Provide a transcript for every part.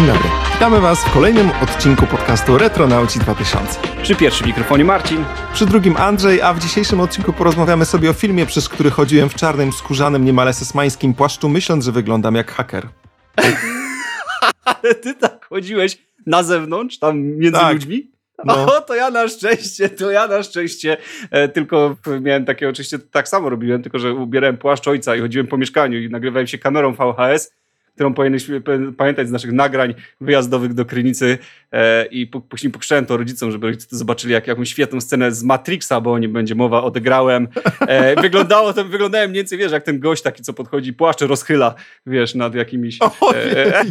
Dzień dobry. Witamy Was w kolejnym odcinku podcastu Retronauci 2000. Przy pierwszym mikrofonie Marcin. Przy drugim Andrzej, a w dzisiejszym odcinku porozmawiamy sobie o filmie, przez który chodziłem w czarnym, skórzanym, niemal esesmańskim płaszczu, myśląc, że wyglądam jak haker. Ale ty tak chodziłeś na zewnątrz, tam między tak. ludźmi? No. O, to ja na szczęście, to ja na szczęście. E, tylko miałem takie, oczywiście tak samo robiłem, tylko że ubierałem płaszcz ojca i chodziłem po mieszkaniu i nagrywałem się kamerą VHS którą powinniśmy pamiętać z naszych nagrań wyjazdowych do Krynicy e, i później pokrzyczałem to rodzicom, żeby rodzice zobaczyli jak, jakąś świetną scenę z Matrixa, bo o nim będzie mowa, odegrałem. E, wyglądało to, wyglądałem mniej więcej, wiesz, jak ten gość taki, co podchodzi, płaszcze rozchyla, wiesz, nad jakimiś... E,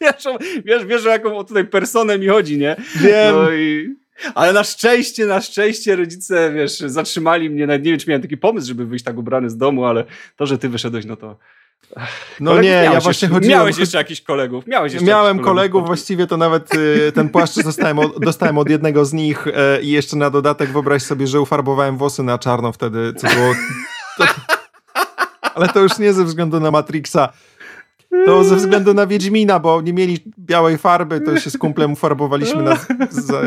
wiesz, wiesz, wiesz, o jaką tutaj personę mi chodzi, nie? Wiem. No i... Ale na szczęście, na szczęście rodzice, wiesz, zatrzymali mnie. Nawet nie wiem, czy miałem taki pomysł, żeby wyjść tak ubrany z domu, ale to, że ty wyszedłeś, no to no kolegów nie, ja właśnie chodziłem... Miałeś jeszcze jakichś kolegów? Miałeś jeszcze Miałem kolegów, kolegów, właściwie to nawet y, ten płaszcz dostałem od, dostałem od jednego z nich y, i jeszcze na dodatek wyobraź sobie, że ufarbowałem włosy na czarno wtedy, co było... To, ale to już nie ze względu na Matrixa, to ze względu na Wiedźmina, bo nie mieli białej farby, to się z kumplem ufarbowaliśmy na,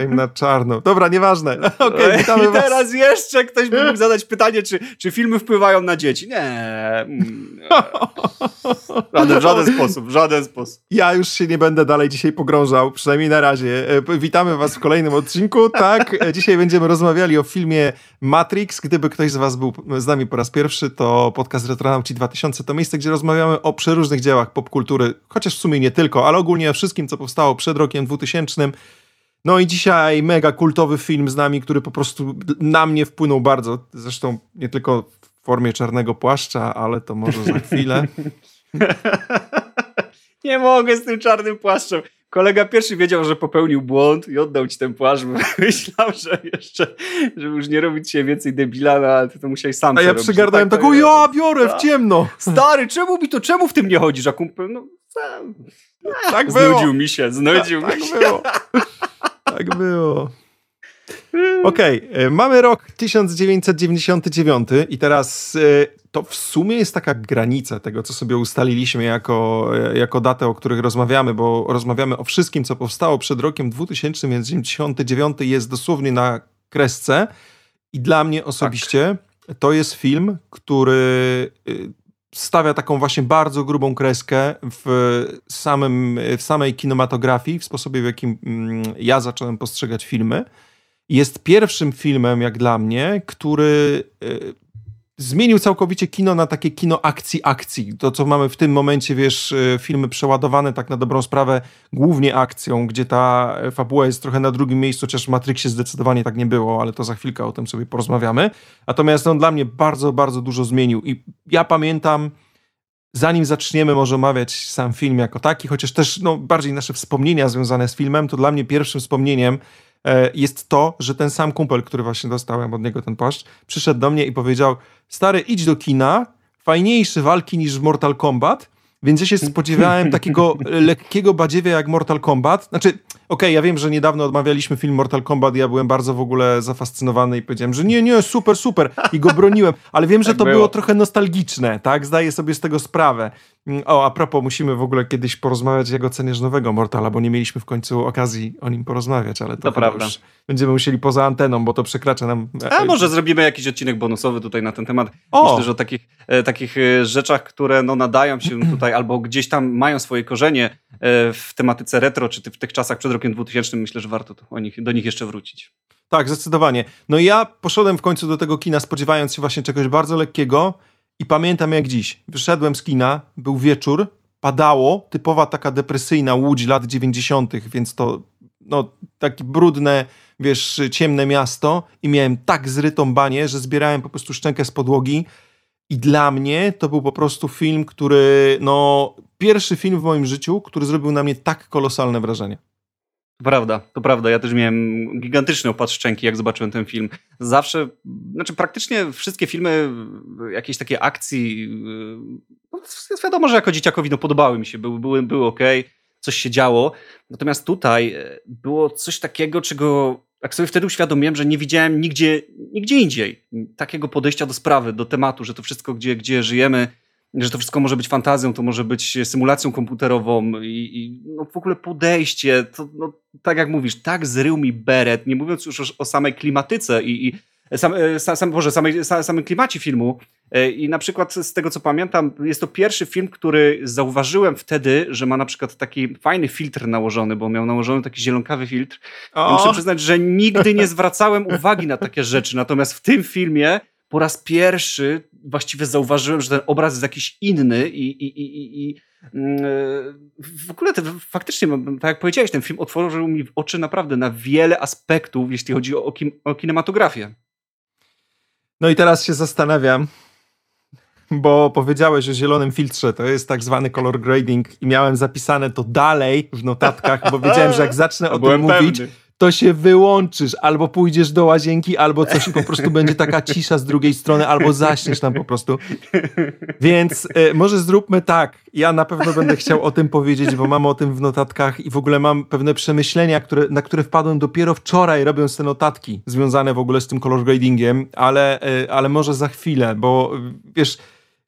na czarno. Dobra, nieważne. Okay, I teraz jeszcze ktoś by mógł zadać pytanie, czy, czy filmy wpływają na dzieci. Nie. Mm, w żaden sposób, w żaden sposób. Ja już się nie będę dalej dzisiaj pogrążał, przynajmniej na razie. E, witamy was w kolejnym odcinku. Tak, e, dzisiaj będziemy rozmawiali o filmie Matrix. Gdyby ktoś z was był z nami po raz pierwszy, to podcast Retronauci 2000 to miejsce, gdzie rozmawiamy o przeróżnych dziełach popkultury, chociaż w sumie nie tylko, ale ogólnie o wszystkim, co powstało przed rokiem 2000. No i dzisiaj mega kultowy film z nami, który po prostu na mnie wpłynął bardzo. Zresztą nie tylko w formie czarnego płaszcza, ale to może za chwilę. nie mogę z tym czarnym płaszczem. Kolega pierwszy wiedział, że popełnił błąd i oddał ci ten płaszcz, bo myślał, że jeszcze, żeby już nie robić się więcej debilana, no, ale ty to musiałeś sam A ja przygardałem tak, taką, ja biorę w tak. ciemno. Stary, czemu mi to, czemu w tym nie chodzisz? A kumpel, no. Tak było. Znudził mi się, znudził tak, mi tak się. Było. Tak było. Okej, okay, mamy rok 1999 i teraz e, to w sumie jest taka granica tego, co sobie ustaliliśmy jako, jako datę, o których rozmawiamy, bo rozmawiamy o wszystkim, co powstało przed rokiem 2000, więc 99 jest dosłownie na kresce i dla mnie osobiście tak. to jest film, który stawia taką właśnie bardzo grubą kreskę w, samym, w samej kinematografii, w sposobie, w jakim mm, ja zacząłem postrzegać filmy. Jest pierwszym filmem, jak dla mnie, który y, zmienił całkowicie kino na takie kino akcji, akcji. To, co mamy w tym momencie, wiesz, y, filmy przeładowane tak na dobrą sprawę głównie akcją, gdzie ta fabuła jest trochę na drugim miejscu, chociaż w Matrixie zdecydowanie tak nie było, ale to za chwilkę o tym sobie porozmawiamy. Natomiast on dla mnie bardzo, bardzo dużo zmienił i ja pamiętam zanim zaczniemy może omawiać sam film jako taki, chociaż też no, bardziej nasze wspomnienia związane z filmem, to dla mnie pierwszym wspomnieniem e, jest to, że ten sam kumpel, który właśnie dostałem od niego ten płaszcz, przyszedł do mnie i powiedział: Stary, idź do kina, fajniejsze walki niż w Mortal Kombat, więc ja się spodziewałem takiego lekkiego badziewia jak Mortal Kombat. Znaczy, okej, okay, ja wiem, że niedawno odmawialiśmy film Mortal Kombat i ja byłem bardzo w ogóle zafascynowany i powiedziałem, że nie, nie, super, super i go broniłem, ale wiem, że tak to było. było trochę nostalgiczne, tak? Zdaję sobie z tego sprawę. Mm, o, a propos, musimy w ogóle kiedyś porozmawiać, jak oceniasz nowego Mortala, bo nie mieliśmy w końcu okazji o nim porozmawiać, ale to, to prawda. Będziemy musieli poza anteną, bo to przekracza nam... A może zrobimy jakiś odcinek bonusowy tutaj na ten temat. O! Myślę, że o takich, e, takich e, rzeczach, które no, nadają się tutaj albo gdzieś tam mają swoje korzenie e, w tematyce retro, czy w tych czasach przed rokiem 2000, myślę, że warto o nich, do nich jeszcze wrócić. Tak, zdecydowanie. No i ja poszedłem w końcu do tego kina spodziewając się właśnie czegoś bardzo lekkiego, i pamiętam jak dziś. Wyszedłem z kina, był wieczór, padało, typowa taka depresyjna łódź lat 90., więc to no, takie brudne, wiesz, ciemne miasto i miałem tak zrytą banię, że zbierałem po prostu szczękę z podłogi i dla mnie to był po prostu film, który, no, pierwszy film w moim życiu, który zrobił na mnie tak kolosalne wrażenie. To prawda, to prawda. Ja też miałem gigantyczny opad szczęki, jak zobaczyłem ten film. Zawsze, znaczy praktycznie wszystkie filmy, jakieś takie akcji, no, wiadomo, że jako dzieciakowi no, podobały mi się, były, były, były ok, coś się działo. Natomiast tutaj e, było coś takiego, czego jak sobie wtedy uświadomiłem, że nie widziałem nigdzie, nigdzie indziej takiego podejścia do sprawy, do tematu, że to wszystko, gdzie, gdzie żyjemy, że to wszystko może być fantazją, to może być symulacją komputerową i, i no w ogóle podejście, to, no, tak jak mówisz, tak zrył mi beret, nie mówiąc już o, o samej klimatyce i, i sam, e, sam, Boże, samej, samym klimacie filmu. E, I na przykład z tego, co pamiętam, jest to pierwszy film, który zauważyłem wtedy, że ma na przykład taki fajny filtr nałożony, bo miał nałożony taki zielonkawy filtr. I muszę przyznać, że nigdy nie zwracałem uwagi na takie rzeczy. Natomiast w tym filmie po raz pierwszy właściwie zauważyłem, że ten obraz jest jakiś inny i, i, i, i mm, w ogóle to, faktycznie, tak jak powiedziałeś, ten film otworzył mi oczy naprawdę na wiele aspektów, jeśli chodzi o, o kinematografię. No i teraz się zastanawiam, bo powiedziałeś o zielonym filtrze, to jest tak zwany color grading i miałem zapisane to dalej w notatkach, bo wiedziałem, że jak zacznę o tym mówić, pewny to się wyłączysz, albo pójdziesz do łazienki, albo coś i po prostu będzie taka cisza z drugiej strony, albo zaśniesz tam po prostu. Więc y, może zróbmy tak. Ja na pewno będę chciał o tym powiedzieć, bo mam o tym w notatkach i w ogóle mam pewne przemyślenia, które, na które wpadłem dopiero wczoraj, robiąc te notatki związane w ogóle z tym color gradingiem, ale, y, ale może za chwilę, bo wiesz,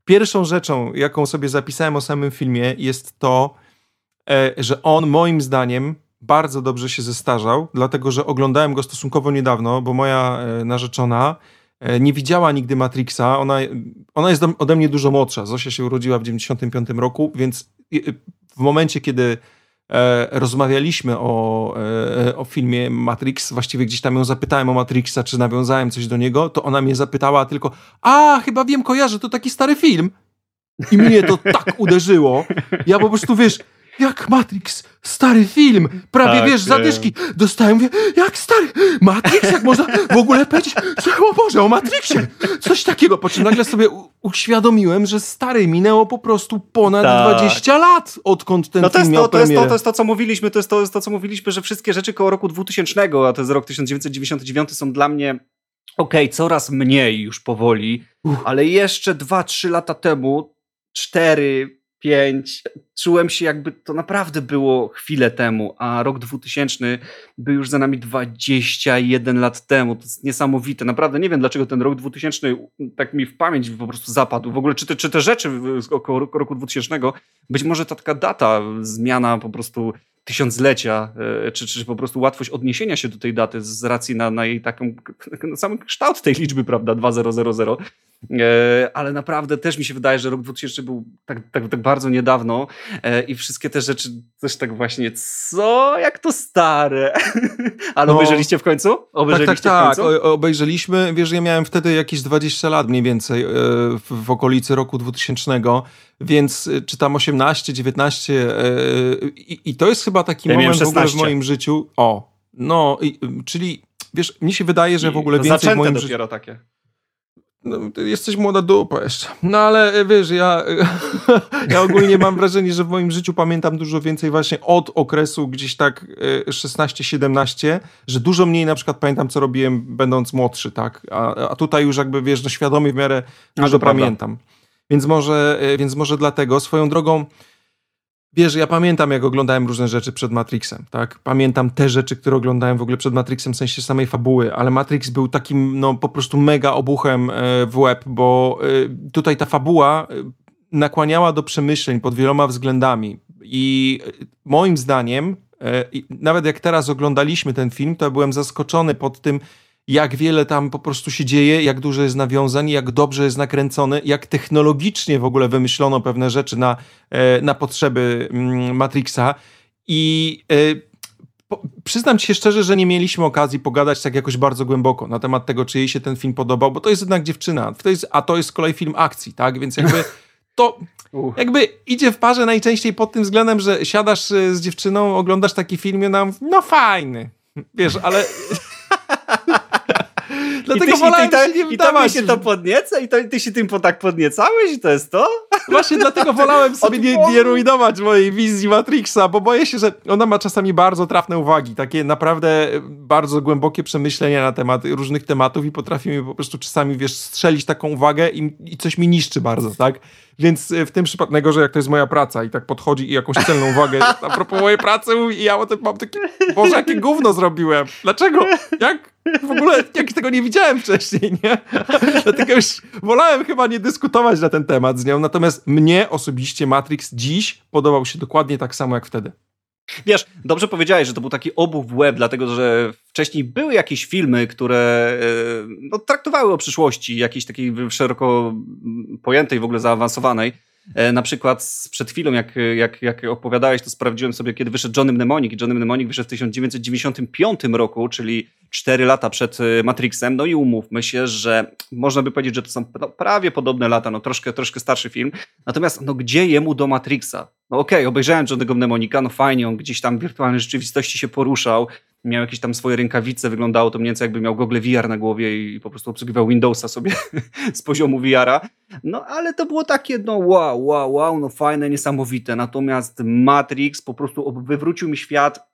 pierwszą rzeczą, jaką sobie zapisałem o samym filmie, jest to, y, że on moim zdaniem bardzo dobrze się zestarzał, dlatego że oglądałem go stosunkowo niedawno, bo moja e, narzeczona e, nie widziała nigdy Matrixa. Ona, ona jest ode mnie dużo młodsza. Zosia się urodziła w 95 roku, więc w momencie, kiedy e, rozmawialiśmy o, o filmie Matrix, właściwie gdzieś tam ją zapytałem o Matrixa, czy nawiązałem coś do niego, to ona mnie zapytała tylko, a chyba wiem, kojarzę, to taki stary film. I mnie to tak uderzyło. Ja po prostu, wiesz, jak Matrix, stary film, prawie tak, wiesz, zadyszki. Dostałem, mówię, jak stary, Matrix, jak można w ogóle powiedzieć, o Boże, o Matrixie, coś takiego. Po czym nagle sobie uświadomiłem, że stary, minęło po prostu ponad tak. 20 lat, odkąd ten no to film jest to, to jest to, to jest to, co mówiliśmy, to jest to, jest to, co mówiliśmy, że wszystkie rzeczy koło roku 2000, a to jest rok 1999, są dla mnie okej, okay, coraz mniej już powoli, Uch. ale jeszcze 2-3 lata temu, 4, 5. Czułem się jakby to naprawdę było chwilę temu, a rok 2000 był już za nami 21 lat temu. To jest niesamowite. Naprawdę nie wiem, dlaczego ten rok 2000 tak mi w pamięć po prostu zapadł. W ogóle czy te, czy te rzeczy około roku 2000, być może ta taka data, zmiana po prostu tysiąclecia, e, czy, czy po prostu łatwość odniesienia się do tej daty z racji na, na jej taką, na sam kształt tej liczby, prawda, 2000, e, ale naprawdę też mi się wydaje, że rok 2000 był tak, tak, tak bardzo niedawno e, i wszystkie te rzeczy też tak właśnie, co? Jak to stare? Ale no, obejrzeliście w końcu? Obejrzeliście tak, tak, tak. obejrzeliśmy. Wiesz, ja miałem wtedy jakieś 20 lat mniej więcej w, okolicy roku 2000 więc czy tam 18, 19 yy, i, i, to jest chyba taki ja moment w ogóle w moim życiu. O, no, i, y, czyli wiesz, mi się wydaje, że w ogóle więcej w moim życiu... dopiero takie. No, jesteś młoda dupa jeszcze. No ale y, wiesz, ja, ja ogólnie mam wrażenie, że w moim życiu pamiętam dużo więcej właśnie od okresu gdzieś tak 16-17, że dużo mniej na przykład pamiętam, co robiłem będąc młodszy, tak? A, a tutaj już jakby, wiesz, no świadomie w miarę dużo pamiętam. Prawda. Więc może, więc może dlatego swoją drogą. Wiesz, ja pamiętam, jak oglądałem różne rzeczy przed Matrixem, tak? Pamiętam te rzeczy, które oglądałem w ogóle przed Matrixem, w sensie samej fabuły, ale Matrix był takim, no, po prostu mega obuchem e, w łeb, bo e, tutaj ta fabuła nakłaniała do przemyśleń pod wieloma względami i moim zdaniem, nawet jak teraz oglądaliśmy ten film, to byłem zaskoczony pod tym, jak wiele tam po prostu się dzieje, jak dużo jest nawiązań, jak dobrze jest nakręcony, jak technologicznie w ogóle wymyślono pewne rzeczy na, e, na potrzeby mm, Matrixa. I e, przyznam ci się szczerze, że nie mieliśmy okazji pogadać tak jakoś bardzo głęboko na temat tego, czy jej się ten film podobał, bo to jest jednak dziewczyna, to jest, a to jest z kolei film akcji, tak? Więc jakby to jakby idzie w parze najczęściej pod tym względem, że siadasz e, z dziewczyną, oglądasz taki film i nam, no fajny, wiesz, ale... Dlatego I ty, wolałem i ty, się nie I tobie się to podnieca? I to, ty się tym tak podniecałeś? I to jest to? Właśnie dlatego wolałem sobie nie, nie rujnować mojej wizji Matrixa, bo boję się, że ona ma czasami bardzo trafne uwagi, takie naprawdę bardzo głębokie przemyślenia na temat różnych tematów i potrafi mi po prostu czasami, wiesz, strzelić taką uwagę i, i coś mi niszczy bardzo, tak? Więc e, w tym przypadku najgorzej, jak to jest moja praca i tak podchodzi i jakąś celną uwagę a propos mojej pracy i ja o tym mam takie, Boże, jakie gówno zrobiłem? Dlaczego? Jak? W ogóle jak tego nie widziałem wcześniej, nie? Dlatego już wolałem chyba nie dyskutować na ten temat z nią. Natomiast mnie osobiście Matrix dziś podobał się dokładnie tak samo jak wtedy. Wiesz, dobrze powiedziałeś, że to był taki obuch w web, dlatego że wcześniej były jakieś filmy, które e, no, traktowały o przyszłości, jakiejś takiej szeroko pojętej, w ogóle zaawansowanej. E, na przykład przed chwilą, jak, jak, jak opowiadałeś, to sprawdziłem sobie, kiedy wyszedł Johnny Mnemonic Johnny Mnemonic wyszedł w 1995 roku, czyli 4 lata przed e, Matrixem. No i umówmy się, że można by powiedzieć, że to są no, prawie podobne lata, no troszkę, troszkę starszy film. Natomiast no gdzie jemu do Matrixa? No okej, okay, obejrzałem Johnny'ego Mnemonika, no fajnie, on gdzieś tam w wirtualnej rzeczywistości się poruszał, miał jakieś tam swoje rękawice, wyglądało to mniej więcej jakby miał gogle VR na głowie i po prostu obsługiwał Windowsa sobie z poziomu VR-a. No ale to było takie, no wow, wow, wow, no fajne, niesamowite. Natomiast Matrix po prostu wywrócił mi świat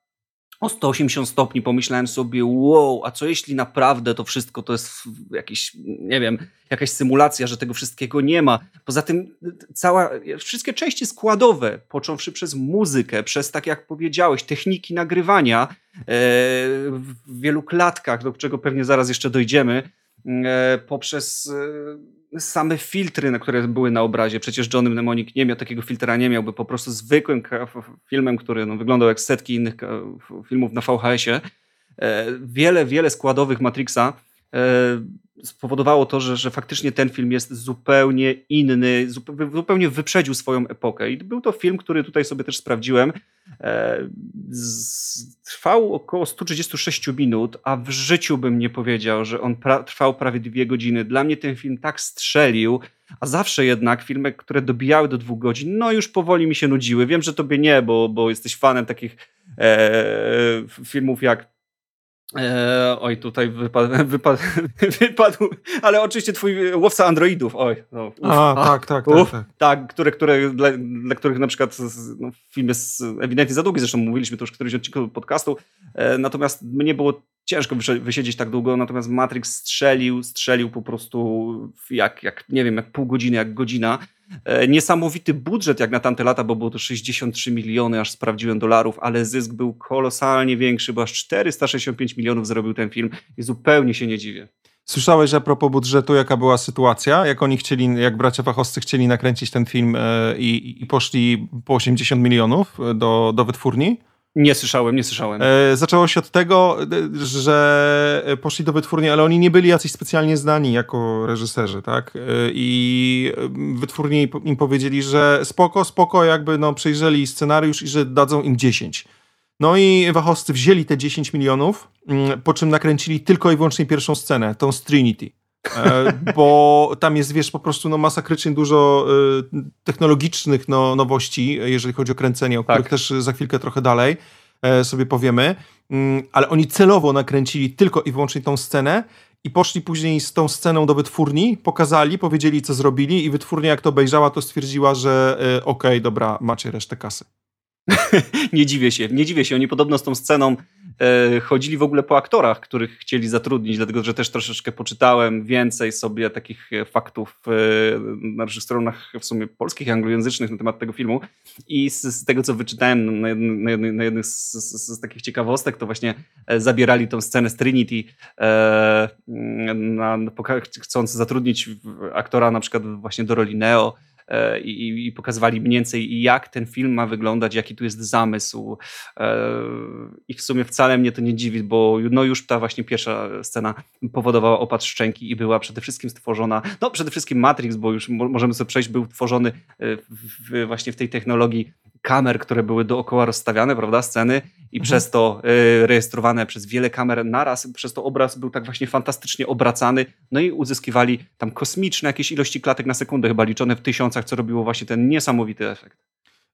o 180 stopni pomyślałem sobie, wow, a co jeśli naprawdę to wszystko to jest jakiś, nie wiem, jakaś symulacja, że tego wszystkiego nie ma. Poza tym cała, wszystkie części składowe, począwszy przez muzykę, przez, tak jak powiedziałeś, techniki nagrywania e, w wielu klatkach, do czego pewnie zaraz jeszcze dojdziemy, e, poprzez e, same filtry, na które były na obrazie. Przecież Johnny Mnemonic nie miał takiego filtra, nie miałby po prostu zwykłym filmem, który no, wyglądał jak setki innych filmów na VHS-ie. E, wiele, wiele składowych Matrixa e, spowodowało to, że, że faktycznie ten film jest zupełnie inny, zupełnie wyprzedził swoją epokę. I był to film, który tutaj sobie też sprawdziłem. E, trwał około 136 minut, a w życiu bym nie powiedział, że on pra trwał prawie dwie godziny. Dla mnie ten film tak strzelił, a zawsze jednak filmy, które dobijały do dwóch godzin, no już powoli mi się nudziły. Wiem, że tobie nie, bo, bo jesteś fanem takich e, filmów jak Eee, oj, tutaj wypadł, wypadł, wypadł, ale oczywiście twój łowca androidów, oj. No, uf, a, a, tak, tak, uf, tak, tak. Tak, które, które, dla, dla których na przykład no, film jest ewidentnie za długi, zresztą mówiliśmy to już któryś odcinku podcastu, e, natomiast mnie było ciężko wysiedzieć tak długo, natomiast Matrix strzelił, strzelił po prostu jak, jak nie wiem, jak pół godziny, jak godzina. E, niesamowity budżet jak na tamte lata, bo było to 63 miliony, aż sprawdziłem dolarów, ale zysk był kolosalnie większy, bo aż 465 milionów zrobił ten film i zupełnie się nie dziwię. Słyszałeś a propos budżetu, jaka była sytuacja? Jak oni chcieli, jak bracia fachowscy chcieli nakręcić ten film e, i, i poszli po 80 milionów do, do wytwórni? Nie słyszałem, nie słyszałem. E, zaczęło się od tego, e, że poszli do wytwórni, ale oni nie byli jacyś specjalnie znani jako reżyserzy, tak? E, I wytwórni im powiedzieli, że spoko, spoko, jakby no przejrzeli scenariusz i że dadzą im 10. No i wachowcy wzięli te 10 milionów, mm, po czym nakręcili tylko i wyłącznie pierwszą scenę, tą z Trinity. E, bo tam jest, wiesz, po prostu no, masakrycznie dużo y, technologicznych no, nowości, jeżeli chodzi o kręcenie, o tak. których też za chwilkę trochę dalej e, sobie powiemy, mm, ale oni celowo nakręcili tylko i wyłącznie tą scenę i poszli później z tą sceną do wytwórni, pokazali, powiedzieli, co zrobili i wytwórnia, jak to obejrzała, to stwierdziła, że okej, okay, dobra, macie resztę kasy. nie dziwię się, nie dziwię się. Oni podobno z tą sceną e, chodzili w ogóle po aktorach, których chcieli zatrudnić, dlatego że też troszeczkę poczytałem więcej sobie takich e, faktów e, na naszych stronach w sumie polskich, anglojęzycznych na temat tego filmu. I z, z tego, co wyczytałem na, na na jednym z, z, z, takich ciekawostek, to właśnie e, zabierali tą scenę z Trinity, e, na, chcąc zatrudnić aktora na przykład właśnie do roli Neo, E, i, i, pokazywali mniej więcej, jak ten film ma wyglądać, jaki tu jest zamysł. E, I w sumie wcale mnie to nie dziwi, bo no już ta właśnie pierwsza scena powodowała opad szczęki i była przede wszystkim stworzona, no przede wszystkim Matrix, bo już możemy sobie przejść, był tworzony e, w, właśnie w tej technologii kamer, które były dookoła rozstawiane, prawda, sceny i mhm. przez to y, rejestrowane przez wiele kamer naraz, przez to obraz był tak właśnie fantastycznie obracany, no i uzyskiwali tam kosmiczne jakieś ilości klatek na sekundę, chyba liczone w tysiącach, co robiło właśnie ten niesamowity efekt.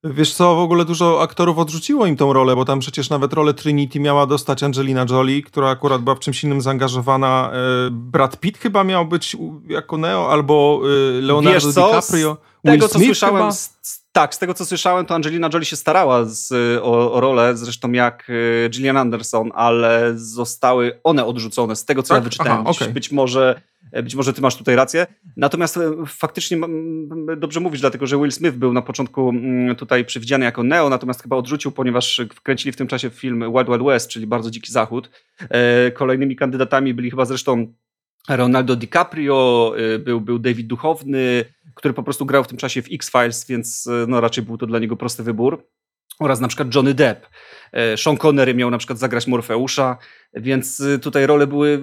Wiesz co, w ogóle dużo aktorów odrzuciło im tą rolę, bo tam przecież nawet rolę Trinity miała dostać Angelina Jolie, która akurat była w czymś innym zaangażowana. E, Brad Pitt chyba miał być jako Neo, albo e, Leonardo DiCaprio. Z tego, co słyszałem, z, tak, z tego co słyszałem, to Angelina Jolie się starała z, o, o rolę, zresztą jak e, Gillian Anderson, ale zostały one odrzucone, z tego co tak? ja wyczytałem. Aha, okay. Być może e, być może ty masz tutaj rację. Natomiast e, faktycznie dobrze mówisz, dlatego że Will Smith był na początku tutaj przewidziany jako Neo, natomiast chyba odrzucił, ponieważ wkręcili w tym czasie film Wild Wild West, czyli bardzo dziki zachód. Kolejnymi kandydatami byli chyba zresztą Ronaldo DiCaprio, był, był David Duchowny, który po prostu grał w tym czasie w X-Files, więc e, no, raczej był to dla niego prosty wybór. Oraz na przykład Johnny Depp. E, Sean Connery miał na przykład zagrać Morfeusza, więc e, tutaj role były,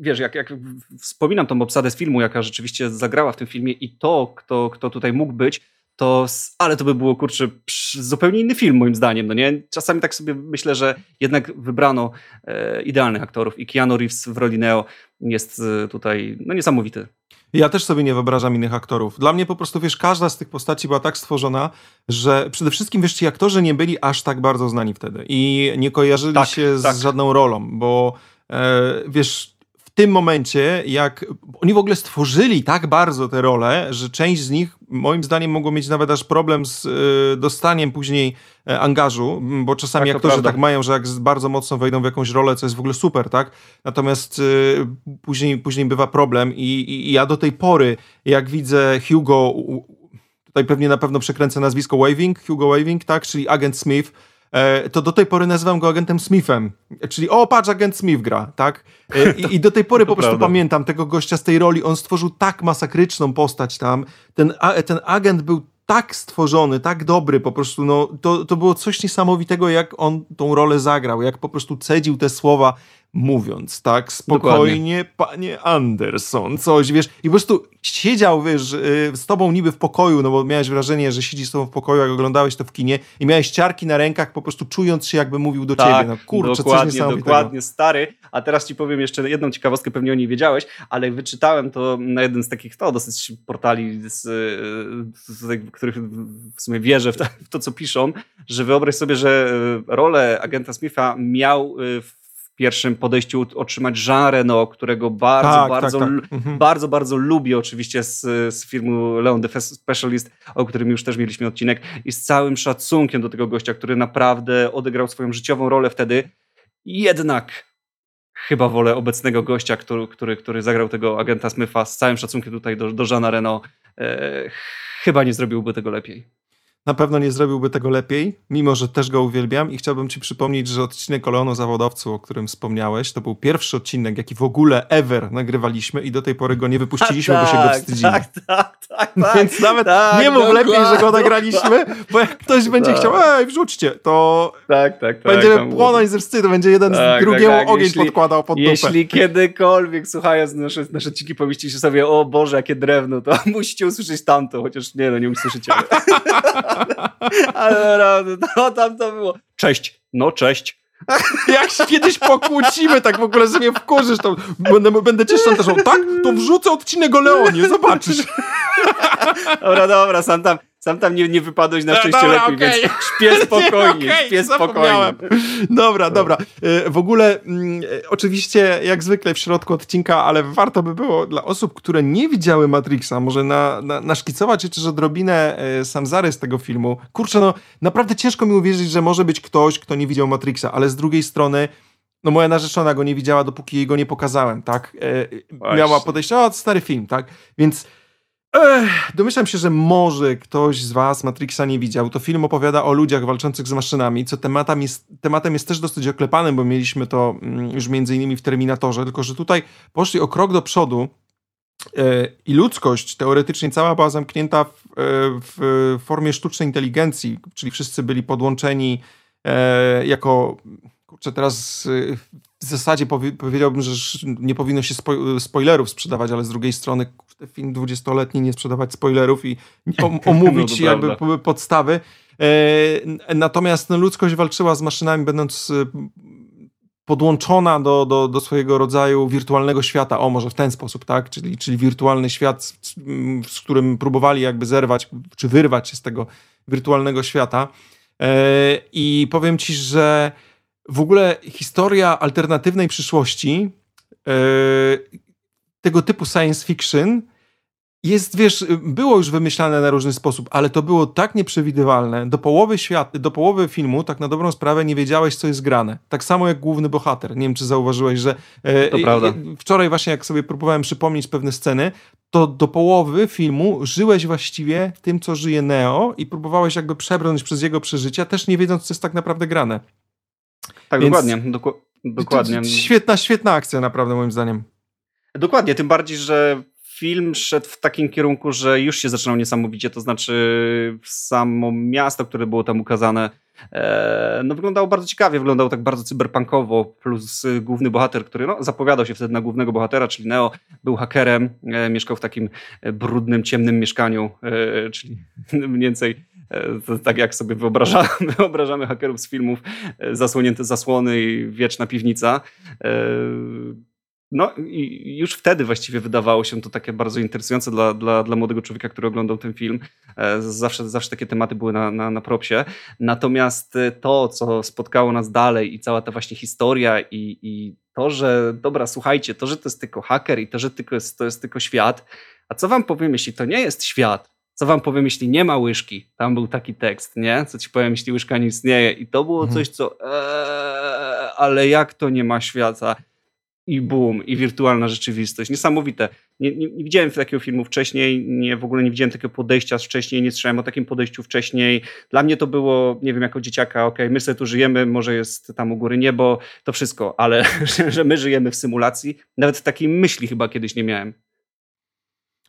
wiesz, jak, jak wspominam tą obsadę z filmu, jaka rzeczywiście zagrała w tym filmie i to, kto, kto tutaj mógł być, to, ale to by było, kurczę, zupełnie inny film moim zdaniem, no nie? Czasami tak sobie myślę, że jednak wybrano idealnych aktorów i Keanu Reeves w roli Neo jest tutaj, no niesamowity. Ja też sobie nie wyobrażam innych aktorów. Dla mnie po prostu, wiesz, każda z tych postaci była tak stworzona, że przede wszystkim, wiesz, ci aktorzy nie byli aż tak bardzo znani wtedy i nie kojarzyli tak, się tak. z żadną rolą, bo e, wiesz, tym momencie, jak oni w ogóle stworzyli tak bardzo te role, że część z nich, moim zdaniem, mogło mieć nawet aż problem z y, dostaniem później y, angażu, bo czasami tak, aktorzy tak mają, że jak bardzo mocno wejdą w jakąś rolę, co jest w ogóle super, tak? Natomiast y, później, później bywa problem i, i, ja do tej pory, jak widzę Hugo, tutaj pewnie na pewno przekręcę nazwisko Waving, Hugo Waving, tak? Czyli agent Smith, E, to do tej pory nazywam go agentem Smithem. Czyli o, patrz, agent Smith gra, tak? E, I, i do tej pory po prostu prawda. pamiętam tego gościa z tej roli. On stworzył tak masakryczną postać tam. Ten, ten agent był tak stworzony, tak dobry, po prostu, no, to, to było coś niesamowitego, jak on tą rolę zagrał, jak po prostu cedził te słowa mówiąc, tak, spokojnie, Dokładnie. panie Anderson, coś, wiesz, i po prostu siedział, wiesz, y, z tobą niby w pokoju, no bo miałeś wrażenie, że siedzi z tobą w pokoju, jak oglądałeś to w kinie i miałeś ciarki na rękach, po prostu czując się, jakby mówił do tak, ciebie, no kurczę, dokładnie, coś. Dokładnie, stary, a teraz ci powiem jeszcze jedną ciekawostkę, pewnie o niej wiedziałeś, ale wyczytałem to na jeden z takich, to dosyć portali, z, z, których w sumie wierzę w to, w to, co piszą, że wyobraź sobie, że y, rolę agenta Smitha miał y, w pierwszym podejściu otrzymać Jean Reno, którego bardzo, tak, bardzo, tak, tak. Mhm. bardzo, bardzo lubię oczywiście z, z filmu Leon the Specialist, o którym już też mieliśmy odcinek i z całym szacunkiem do tego gościa, który naprawdę odegrał swoją życiową rolę wtedy. Jednak chyba wolę obecnego gościa, który, który, który zagrał tego agenta Smitha z całym szacunkiem tutaj do, do Jeana Reno. E, chyba nie zrobiłby tego lepiej na pewno nie zrobiłby tego lepiej, mimo że też go uwielbiam i chciałbym ci przypomnieć, że odcinek o Leonu Zawodowcu, o którym wspomniałeś, to był pierwszy odcinek, jaki w ogóle ever nagrywaliśmy i do tej pory go nie wypuściliśmy, tak, bo się go tak, wstydzimy. Tak, tak, tak, tak. Więc nawet tak, nie mów lepiej, że go nagraliśmy, bo jak ktoś będzie tak. chciał, ej, wrzućcie, to tak, tak, tak, będziemy płonąć ze wstydu, będzie jeden z tak, drugiemu tak, ogień jeśli, podkładał pod dupę. Jeśli kiedykolwiek, słuchając nasze, nasze ciki, pomyślicie sobie, o Boże, jakie drewno, to musicie usłyszeć tamto, chociaż nie, no nie usłyszycie. Ale naprawdę, no tam to było. Cześć. No, cześć. Jak się kiedyś pokłócimy, tak w ogóle, że mnie wkurzysz, to będę, będę cię szantażował. Tak? To wrzucę odcinek o Leonie, zobaczysz. Dobra, dobra, sam tam, sam tam nie, nie wypadłeś na szczęście dobra, lepiej, okay. więc śpię spokojnie, okay, śpię spokojnie. Dobra, dobra. E, w ogóle mm, e, oczywiście jak zwykle w środku odcinka, ale warto by było dla osób, które nie widziały Matrixa, może na, na, naszkicować chociaż odrobinę e, sam zarys tego filmu. Kurczę, no naprawdę ciężko mi uwierzyć, że może być ktoś, kto nie widział Matrixa, ale z drugiej strony no moja narzeczona go nie widziała, dopóki jej go nie pokazałem, tak? E, miała podejście, o, stary film, tak? Więc Ech, domyślam się, że może ktoś z Was Matrixa nie widział. To film opowiada o ludziach walczących z maszynami, co tematem jest, tematem jest też dosyć oklepanym, bo mieliśmy to mm, już między innymi w Terminatorze, tylko że tutaj poszli o krok do przodu e, i ludzkość teoretycznie cała była zamknięta w, e, w formie sztucznej inteligencji, czyli wszyscy byli podłączeni e, jako kurczę, teraz w zasadzie powie, powiedziałbym, że nie powinno się spo, spoilerów sprzedawać, ale z drugiej strony film dwudziestoletni nie sprzedawać spoilerów i omówić no jakby podstawy. E, natomiast no, ludzkość walczyła z maszynami, będąc e, podłączona do, do, do swojego rodzaju wirtualnego świata, o może w ten sposób, tak, czyli, czyli wirtualny świat, z, z którym próbowali jakby zerwać, czy wyrwać się z tego wirtualnego świata. E, I powiem ci, że w ogóle historia alternatywnej przyszłości, tego typu science fiction, jest, wiesz, było już wymyślane na różny sposób, ale to było tak nieprzewidywalne. Do połowy świat, do połowy filmu, tak na dobrą sprawę, nie wiedziałeś, co jest grane. Tak samo jak główny bohater. Nie wiem, czy zauważyłeś, że e, to prawda. wczoraj właśnie, jak sobie próbowałem przypomnieć pewne sceny, to do połowy filmu żyłeś właściwie tym, co żyje Neo i próbowałeś jakby przebrnąć przez jego przeżycia, też nie wiedząc, co jest tak naprawdę grane. Tak, Więc dokładnie. Doku dokładnie. Świetna, świetna akcja, naprawdę, moim zdaniem. Dokładnie, tym bardziej, że film szedł w takim kierunku, że już się zaczynał niesamowicie, to znaczy samo miasto, które było tam ukazane, e, no wyglądało bardzo ciekawie, wyglądało tak bardzo cyberpunkowo, plus główny bohater, który no, zapowiadał się wtedy na głównego bohatera, czyli Neo, był hakerem, e, mieszkał w takim brudnym, ciemnym mieszkaniu, e, czyli mniej więcej tak jak sobie wyobrażamy, wyobrażamy hakerów z filmów, zasłonięte zasłony i wieczna piwnica. No i już wtedy właściwie wydawało się to takie bardzo interesujące dla, dla, dla młodego człowieka, który oglądał ten film. E, zawsze, zawsze takie tematy były na, na, na propsie. Natomiast e, to, co spotkało nas dalej i cała ta właśnie historia i, i to, że dobra, słuchajcie, to, że to jest tylko haker i to, że tylko jest, to jest tylko świat, a co wam powiem, jeśli to nie jest świat, co wam powiem, jeśli nie ma łyżki? Tam był taki tekst, nie? Co ci powiem, jeśli łyżka nie istnieje? I to było mhm. coś, co. Ee, ale jak to nie ma świata? I boom, i wirtualna rzeczywistość. Niesamowite. Nie, nie, nie, widziałem takiego filmu wcześniej, nie, w ogóle nie widziałem takiego podejścia wcześniej, nie słyszałem o takim podejściu wcześniej. Dla mnie to było, nie wiem, jako dzieciaka, ok, my sobie tu żyjemy, może jest tam u góry niebo, to wszystko, ale że my żyjemy w symulacji, nawet takiej myśli chyba kiedyś nie miałem.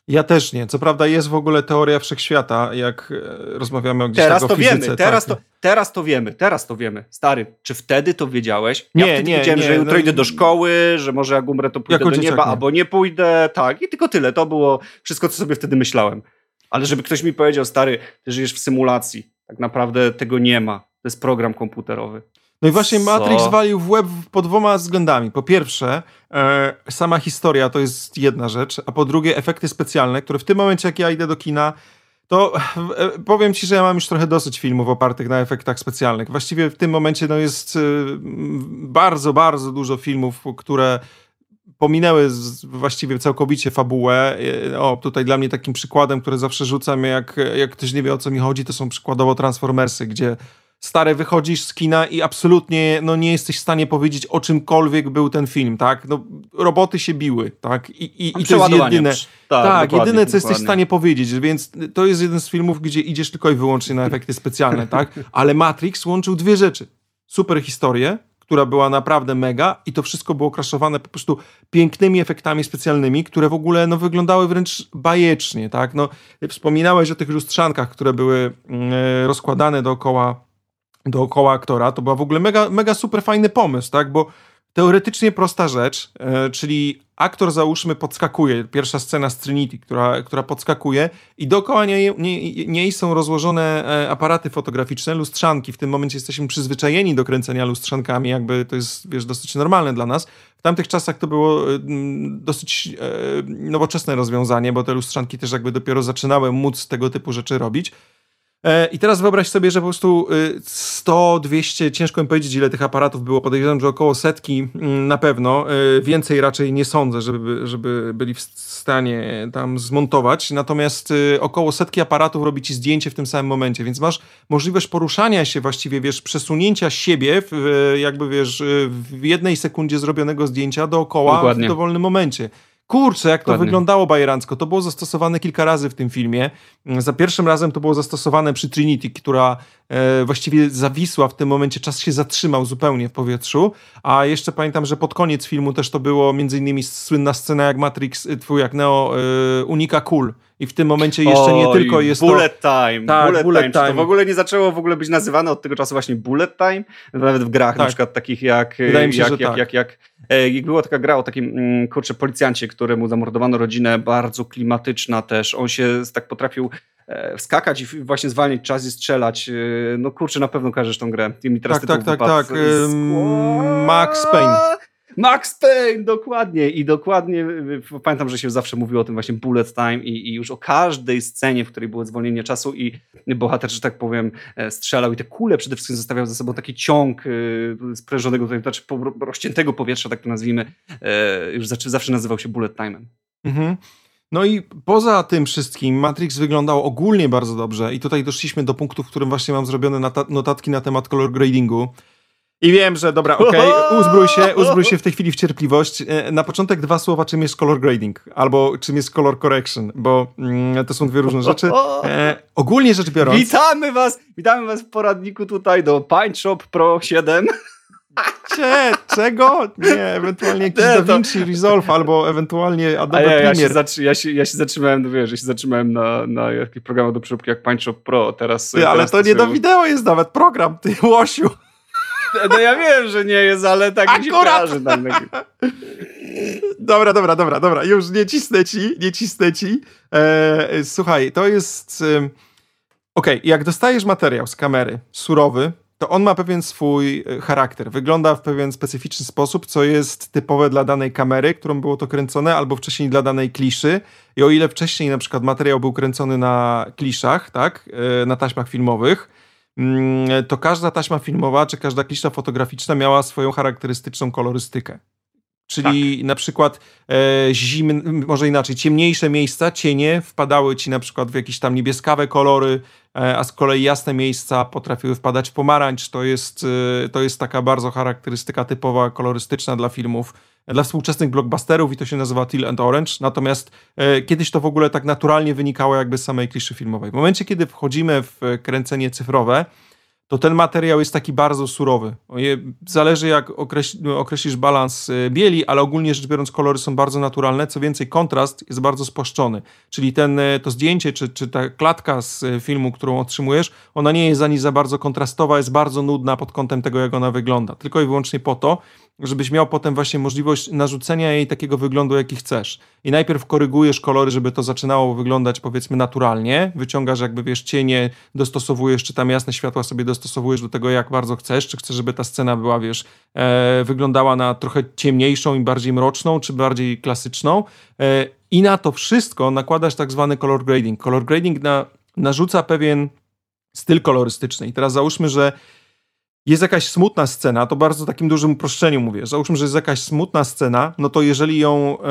Ja też nie. Co prawda jest w ogóle teoria wszechświata, jak e, rozmawiamy o gdzieś Teraz to fizyce, wiemy, teraz, tak. to, teraz to wiemy, teraz to wiemy. Stary, czy wtedy to wiedziałeś? Ja nie, wtedy nie, wiedziałem, nie, że jutro no, idę do szkoły, że może jak umrę to pójdę do nieba, nie. albo nie pójdę, tak. I tylko tyle. To było wszystko, co sobie wtedy myślałem. Ale żeby ktoś mi powiedział, stary, ty żyjesz w symulacji. Tak naprawdę tego nie ma. To jest program komputerowy. No i właśnie Matrix Co? walił w łeb pod dwoma względami. Po pierwsze, e, sama historia to jest jedna rzecz, a po drugie efekty specjalne, które w tym momencie, jak ja idę do kina, to e, powiem ci, że ja mam już trochę dosyć filmów opartych na efektach specjalnych. Właściwie w tym momencie no, jest e, bardzo, bardzo dużo filmów, które pominęły z, właściwie całkowicie fabułę. E, o, tutaj dla mnie takim przykładem, który zawsze rzucam, jak, jak ktoś nie wie o co mi chodzi, to są przykładowo Transformersy, gdzie stary, wychodzisz z kina i absolutnie no, nie jesteś w stanie powiedzieć o czymkolwiek był ten film, tak? No, roboty się biły, tak? I, i, i to jest jedyne, tak, tak jedyne, co jesteś w stanie powiedzieć, więc to jest jeden z filmów, gdzie idziesz tylko i wyłącznie na efekty specjalne, tak? Ale Matrix łączył dwie rzeczy. Super historię, która była naprawdę mega i to wszystko było kraszowane po prostu pięknymi efektami specjalnymi, które w ogóle no, wyglądały wręcz bajecznie, tak? No, wspominałeś o tych lustrzankach, które były e, rozkładane dookoła dookoła aktora, to była w ogóle mega, mega super fajny pomysł, tak? Bo teoretycznie prosta rzecz, e, czyli aktor załóżmy podskakuje, pierwsza scena z Trinity, która, która podskakuje i dookoła niej, niej, niej są rozłożone e, aparaty fotograficzne, lustrzanki. W tym momencie jesteśmy przyzwyczajeni do kręcenia lustrzankami, jakby to jest, wiesz, dosyć normalne dla nas. W tamtych czasach to było e, dosyć nowoczesne rozwiązanie, bo te lustrzanki też jakby dopiero zaczynały móc tego typu rzeczy robić. E, I teraz wyobraź sobie, że po prostu 100, y, 200, ciężko mi powiedzieć, ile tych aparatów było. Podejrzewam, że około setki mm, na pewno. E, więcej raczej nie sądzę, żeby, żeby byli w stanie tam zmontować. Natomiast y, około setki aparatów robi ci zdjęcie w tym samym momencie, więc masz możliwość poruszania się właściwie, wiesz, przesunięcia siebie, w, jakby wiesz, w jednej sekundzie zrobionego zdjęcia dookoła Dokładnie. w dowolnym momencie. Kurczę, jak to Ładnie. wyglądało bajerancko. To było zastosowane kilka razy w tym filmie. Za pierwszym razem to było zastosowane przy Trinity, która e, właściwie zawisła w tym momencie, czas się zatrzymał zupełnie w powietrzu. A jeszcze pamiętam, że pod koniec filmu też to było między innymi słynna scena jak Matrix, e, twój jak Neo e, unika kul. I w tym momencie jeszcze Oj, nie tylko jest bullet to... time. Tak, bullet, bullet time. time. to w ogóle nie zaczęło w ogóle być nazywane od tego czasu właśnie bullet time? Nawet w grach tak. na przykład takich jak... Wydaje mi się, jak, że jak, tak. jak, jak, jak, była taka gra o takim, mm, kurczę, policjancie, któremu zamordowano rodzinę, bardzo klimatyczna też. On się tak potrafił e, wskakać i właśnie zwalniać czas i strzelać. E, no kurczę, na pewno każesz tą grę. I mi teraz tak, tak, tak, tak. Max Payne. Max Payne, dokładnie. I dokładnie pamiętam, że się zawsze mówiło o tym właśnie bullet time i, i, już o każdej scenie, w której było zwolnienie czasu i bohater, że tak powiem, e, strzelał i te kule przede wszystkim zostawiał ze sobą taki ciąg sprężonego, znaczy rozciętego powietrza, tak to nazwijmy, już zawsze nazywał się bullet time'em. Mhm. No i poza tym wszystkim Matrix wyglądał ogólnie bardzo dobrze i tutaj doszliśmy do punktu, w którym właśnie mam zrobione notatki na temat color gradingu. I wiem, że dobra, okej, okay, uzbrój się, uzbrój się w tej chwili w cierpliwość. E, na początek dwa słowa, czym jest color grading, albo czym jest color correction, bo mm, to są dwie różne rzeczy. E, ogólnie rzecz biorąc... Witamy was, witamy was w poradniku tutaj do Paint Shop Pro 7. Cie, czego? Nie, ewentualnie jakiś nie, to... DaVinci Resolve albo ewentualnie Adobe ja, ja Premiere. Się ja, się, ja się zatrzymałem, no wiesz, ja się zatrzymałem na, na jakich programach do przeróbki jak Paint Shop Pro, teraz... Ty, ale to nie do wideo jest nawet program, ty łosiu. No ja wiem, że nie jest, ale tak mi się kojarzy. Tam, Dobra, dobra, dobra, dobra. Już nie cisnę ci, nie cisnę ci. E, słuchaj, to jest... E, Okej, okay, jak dostajesz materiał z kamery surowy, to on ma pewien swój e, charakter. Wygląda w pewien specyficzny sposób, co jest typowe dla danej kamery, którą było to kręcone, albo wcześniej dla danej kliszy. I o ile wcześniej na przykład materiał był kręcony na kliszach, tak, e, na taśmach filmowych, to każda taśma filmowa czy każda klisza fotograficzna miała swoją charakterystyczną kolorystykę. Czyli tak. na przykład e, zimne, może inaczej, ciemniejsze miejsca, cienie wpadały ci na przykład w jakieś tam niebieskawe kolory, e, a z kolei jasne miejsca potrafiły wpadać w pomarańcz. To jest, e, to jest taka bardzo charakterystyka typowa, kolorystyczna dla filmów, dla współczesnych blockbusterów i to się nazywa Teal and Orange. Natomiast e, kiedyś to w ogóle tak naturalnie wynikało jakby z samej kliszy filmowej. W momencie, kiedy wchodzimy w kręcenie cyfrowe, to ten materiał jest taki bardzo surowy. Zależy jak określisz balans y, bieli, ale ogólnie rzecz biorąc kolory są bardzo naturalne. Co więcej, kontrast jest bardzo spłaszczony. Czyli ten, y, to zdjęcie, czy, czy ta klatka z filmu, którą otrzymujesz, ona nie jest ani za bardzo kontrastowa, jest bardzo nudna pod kątem tego, jak ona wygląda. Tylko i wyłącznie po to, żebyś miał potem właśnie możliwość narzucenia jej takiego wyglądu, jaki chcesz. I najpierw korygujesz kolory, żeby to zaczynało wyglądać powiedzmy naturalnie, wyciągasz jakby wiesz cienie, dostosowujesz, czy tam jasne światła sobie dostosowujesz do tego, jak bardzo chcesz, czy chcesz, żeby ta scena była, wiesz, e, wyglądała na trochę ciemniejszą i bardziej mroczną, czy bardziej klasyczną. E, I na to wszystko nakładasz tak zwany color grading. Color grading na, narzuca pewien styl kolorystyczny. I teraz załóżmy, że jest jakaś smutna scena, to bardzo takim dużym uproszczeniu mówię. Załóżmy, że jest jakaś smutna scena, no to jeżeli ją e,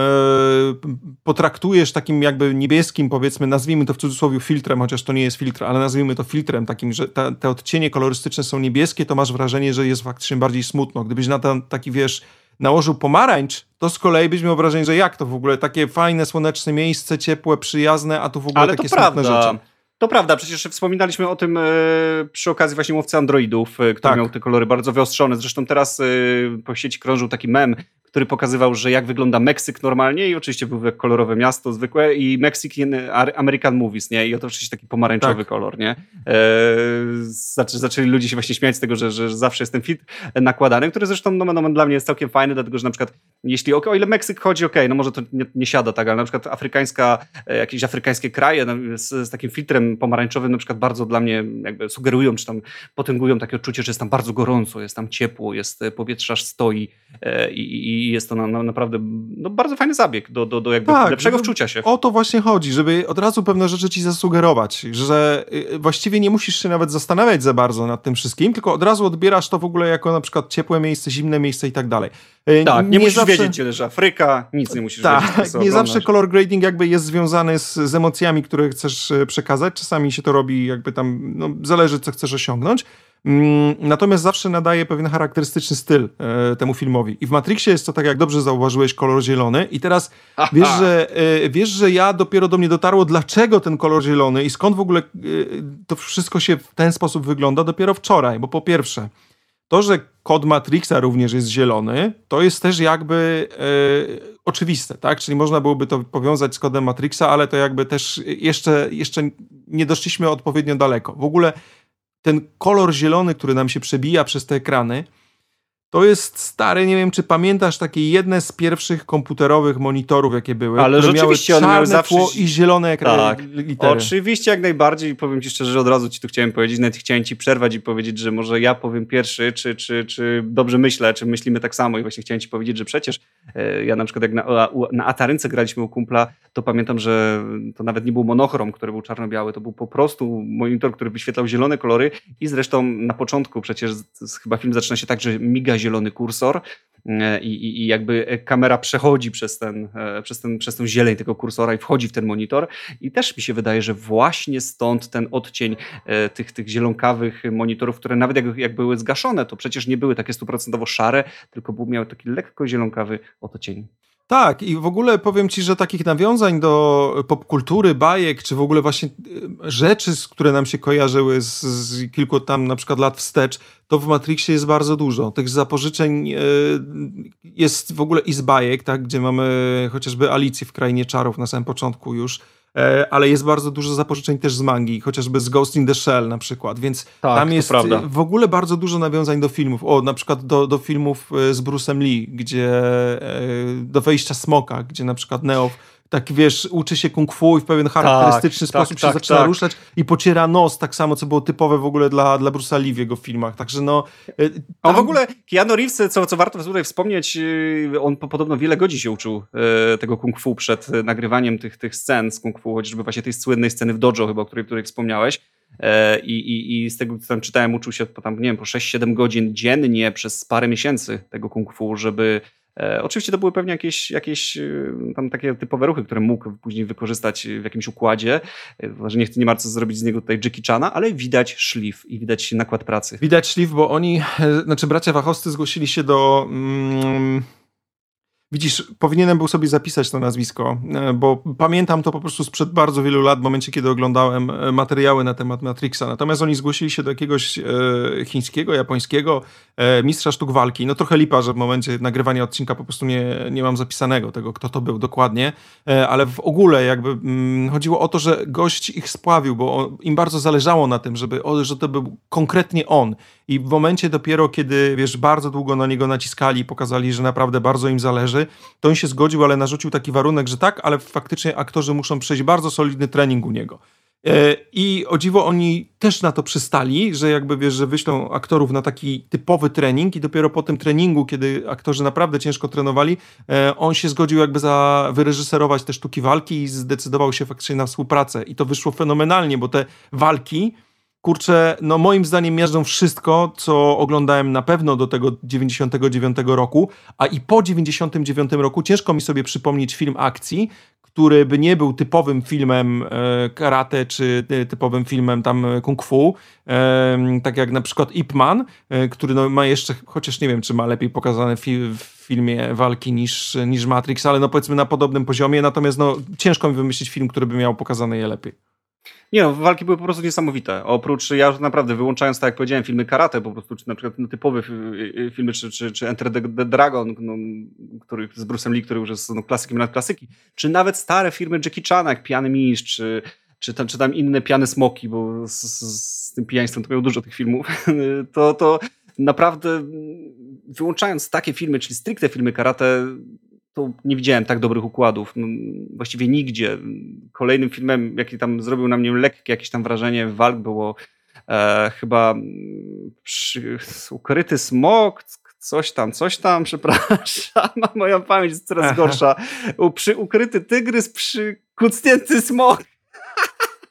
potraktujesz takim jakby niebieskim, powiedzmy, nazwijmy to w cudzysłowie filtrem, chociaż to nie jest filtr, ale nazwijmy to filtrem takim, że ta, te odcienie kolorystyczne są niebieskie, to masz wrażenie, że jest faktycznie bardziej smutno. Gdybyś na ten taki, wiesz, nałożył pomarańcz, to z kolei byś miał wrażenie, że jak to w ogóle, takie fajne, słoneczne miejsce, ciepłe, przyjazne, a tu w ogóle ale takie smutne prawda. rzeczy. To prawda, przecież wspominaliśmy o tym e, przy okazji właśnie łowcy androidów, e, który tak. miał te kolory bardzo wyostrzone. Zresztą teraz e, po sieci krążył taki mem, który pokazywał, że jak wygląda Meksyk normalnie i oczywiście był jak kolorowe miasto zwykłe i Mexican American Movies, nie? I oto oczywiście taki pomarańczowy tak. kolor, nie? E, zaczęli ludzie się właśnie śmiać z tego, że, że zawsze jest ten fit nakładany, który zresztą no, no, dla mnie jest całkiem fajny, dlatego że na przykład jeśli o, o ile Meksyk chodzi, okej, okay, no może to nie, nie, siada tak, ale na przykład afrykańska, e, jakieś afrykańskie kraje no, z, z, takim filtrem pomarańczowym na przykład bardzo dla mnie jakby sugerują, czy tam potęgują takie odczucie, że jest tam bardzo gorąco, jest tam ciepło, jest e, powietrze aż stoi e, i, i jest to na, na, naprawdę no, bardzo fajny zabieg do, do, do jakby tak, lepszego wczucia się. O to właśnie chodzi, żeby od razu pewne rzeczy ci zasugerować, że y, właściwie nie musisz się nawet zastanawiać za bardzo nad tym wszystkim, tylko od razu odbierasz to w ogóle jako na przykład ciepłe miejsce, zimne miejsce i tak dalej. Y, tak, nie, nie musisz zawsze... wiedzieć, że Afryka, nic nie musisz tak, wiedzieć. Tak, nie zawsze color grading jakby jest związany z, z emocjami, które chcesz y, przekazać. Czasami się to robi jakby tam, no, zależy co chcesz osiągnąć. Mm, natomiast zawsze nadaje pewien charakterystyczny styl e, temu filmowi. I w Matrixie jest to, tak jak dobrze zauważyłeś, kolor zielony. I teraz wiesz że, e, wiesz, że ja dopiero do mnie dotarło, dlaczego ten kolor zielony i skąd w ogóle e, to wszystko się w ten sposób wygląda dopiero wczoraj. Bo po pierwsze, to, że kod Matrixa również jest zielony, to jest też jakby e, oczywiste, tak? Czyli można byłoby to powiązać z kodem Matrixa, ale to jakby też jeszcze, jeszcze nie doszliśmy odpowiednio daleko. W ogóle ten kolor zielony, który nam się przebija przez te ekrany, to jest stary, nie wiem czy pamiętasz, takie jedne z pierwszych komputerowych monitorów, jakie były. Ale rzeczywiście miały one miały zawsze... tło i zielone ekrany. Tak, litery. oczywiście jak najbardziej. Powiem ci szczerze, że od razu ci tu chciałem powiedzieć, nawet chciałem ci przerwać i powiedzieć, że może ja powiem pierwszy, czy, czy, czy dobrze myślę, czy myślimy tak samo i właśnie chciałem ci powiedzieć, że przecież e, ja na przykład jak na, na Atarynce graliśmy u kumpla, to pamiętam, że to nawet nie był monochrom, który był czarno-biały, to był po prostu monitor, który wyświetlał zielone kolory i zresztą na początku przecież chyba film zaczyna się tak, że miga zielony kursor e, i, i jakby kamera przechodzi przez ten, e, przez, ten, przez tą zieleń tego kursora i wchodzi w ten monitor i też mi się wydaje, że właśnie stąd ten odcień tych, tych zielonkawych monitorów, które nawet jak, jak były zgaszone, to przecież nie były takie stuprocentowo szare, tylko miały taki lekko zielonkawy odcień. Tak, i w ogóle powiem ci, że takich nawiązań do popkultury, bajek, czy w ogóle właśnie e, rzeczy, które nam się kojarzyły z, z, kilku tam na przykład lat wstecz, to w Matrixie jest bardzo dużo. Tych zapożyczeń e, jest w ogóle i z bajek, tak, gdzie mamy chociażby Alicję w Krainie Czarów na samym początku już, ale jest bardzo dużo zapożyczeń też z mangi, chociażby z Ghost in the Shell na przykład, więc tak, tam jest w ogóle bardzo dużo nawiązań do filmów. O, na przykład do, do filmów e, z Bruce'em Lee, gdzie e, do wejścia Smoka, gdzie na przykład Neo tak wiesz, uczy się kung fu i w pewien charakterystyczny tak, sposób tak, się tak, zaczyna tak. ruszać i pociera nos, tak samo, co było typowe w ogóle dla, dla Bruce'a Lee w jego filmach. Także no... E, tam... A w ogóle Keanu Reeves, co, co warto tutaj wspomnieć, e, on podobno wiele godzin się uczył e, tego kung fu przed nagrywaniem tych, tych scen z kung fu, chociażby właśnie tej słynnej sceny w dojo chyba, o której, której wspomniałeś. I, i, I z tego, co tam czytałem, uczył się po, tam, nie wiem, po 6-7 godzin dziennie przez parę miesięcy tego kung fu, żeby E, oczywiście to były pewnie jakieś, jakieś e, tam takie typowe ruchy, które mógł później wykorzystać w jakimś układzie, e, że nie, nie ma co zrobić z niego tutaj Jackie Chana, ale widać szlif i widać nakład pracy. Widać szlif, bo oni, znaczy bracia Wachowscy zgłosili się do... Mm, Widzisz, powinienem był sobie zapisać to nazwisko, e, bo pamiętam to po prostu sprzed bardzo wielu lat, w momencie, kiedy oglądałem e, materiały na temat Matrixa. Natomiast oni zgłosili się do jakiegoś e, chińskiego, japońskiego e, mistrza sztuk walki. No trochę lipa, że w momencie nagrywania odcinka po prostu nie, nie mam zapisanego tego, kto to był dokładnie, e, ale w ogóle jakby mm, chodziło o to, że gość ich spławił, bo im bardzo zależało na tym, żeby, o, że to był konkretnie on. I w momencie dopiero, kiedy, wiesz, bardzo długo na niego naciskali pokazali, że naprawdę bardzo im zależy, to on się zgodził, ale narzucił taki warunek, że tak, ale faktycznie aktorzy muszą przejść bardzo solidny trening u niego. E, I o dziwo oni też na to przystali, że jakby wiesz, że wyślą aktorów na taki typowy trening i dopiero po tym treningu, kiedy aktorzy naprawdę ciężko trenowali, e, on się zgodził jakby za wyreżyserować te sztuki walki i zdecydował się faktycznie na współpracę. I to wyszło fenomenalnie, bo te walki kurczę, no moim zdaniem miażdżą wszystko, co oglądałem na pewno do tego 99 roku, a i po 99 roku ciężko mi sobie przypomnieć film akcji, który by nie był typowym filmem e, karate, czy e, typowym filmem tam e, kung fu, e, tak jak na przykład Ip Man, e, który no, ma jeszcze, chociaż nie wiem, czy ma lepiej pokazane fi w filmie walki niż, niż Matrix, ale no powiedzmy na podobnym poziomie, natomiast no ciężko mi wymyślić film, który by miał pokazane je lepiej. Nie no, walki były po prostu niesamowite. Oprócz, ja naprawdę wyłączając, tak jak powiedziałem, filmy karate po prostu, czy na przykład no, typowe filmy, czy, czy, czy Enter the, the Dragon, no, który, z Bruce'em Lee, który już jest no, klasykiem nad klasyki, czy nawet stare filmy Jackie Chana, jak Pijany Mistrz, czy, czy, tam, czy tam inne Piane Smoki, bo z, z, z tym pijaństwem to miał dużo tych filmów, to, to naprawdę wyłączając takie filmy, czyli stricte filmy karate, to nie widziałem tak dobrych układów. No, właściwie nigdzie. Kolejnym filmem, jaki tam zrobił na mnie lekkie jakieś tam wrażenie walk było e, chyba mm, przy, ukryty smok, coś tam, coś tam, przepraszam, moja pamięć jest coraz gorsza. U, przy ukryty tygrys, przy kucnięty smok.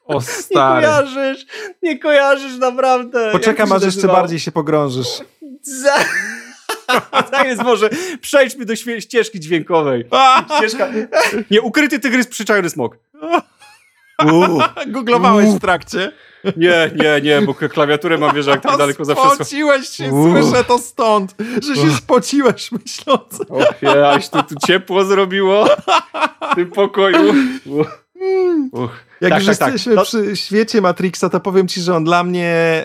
O stary. Nie kojarzysz, nie kojarzysz naprawdę. Poczekam, aż jeszcze bardziej się pogrążysz. tak jest może. Przejdźmy do ścieżki dźwiękowej. Ścieżka... Nie, ukryty tygrys, przyczajny smok. Googlowałeś w trakcie? Nie, nie, nie, bo klawiaturę mam, wiesz, jak tak daleko zawsze... Spociłeś się, słyszę to stąd, że się spociłeś myśląc. Och, ja, aż tu, tu ciepło zrobiło w tym pokoju. Uch. Jak tak, już tak, tak. jesteśmy tak. przy świecie Matrixa, to powiem ci, że on dla mnie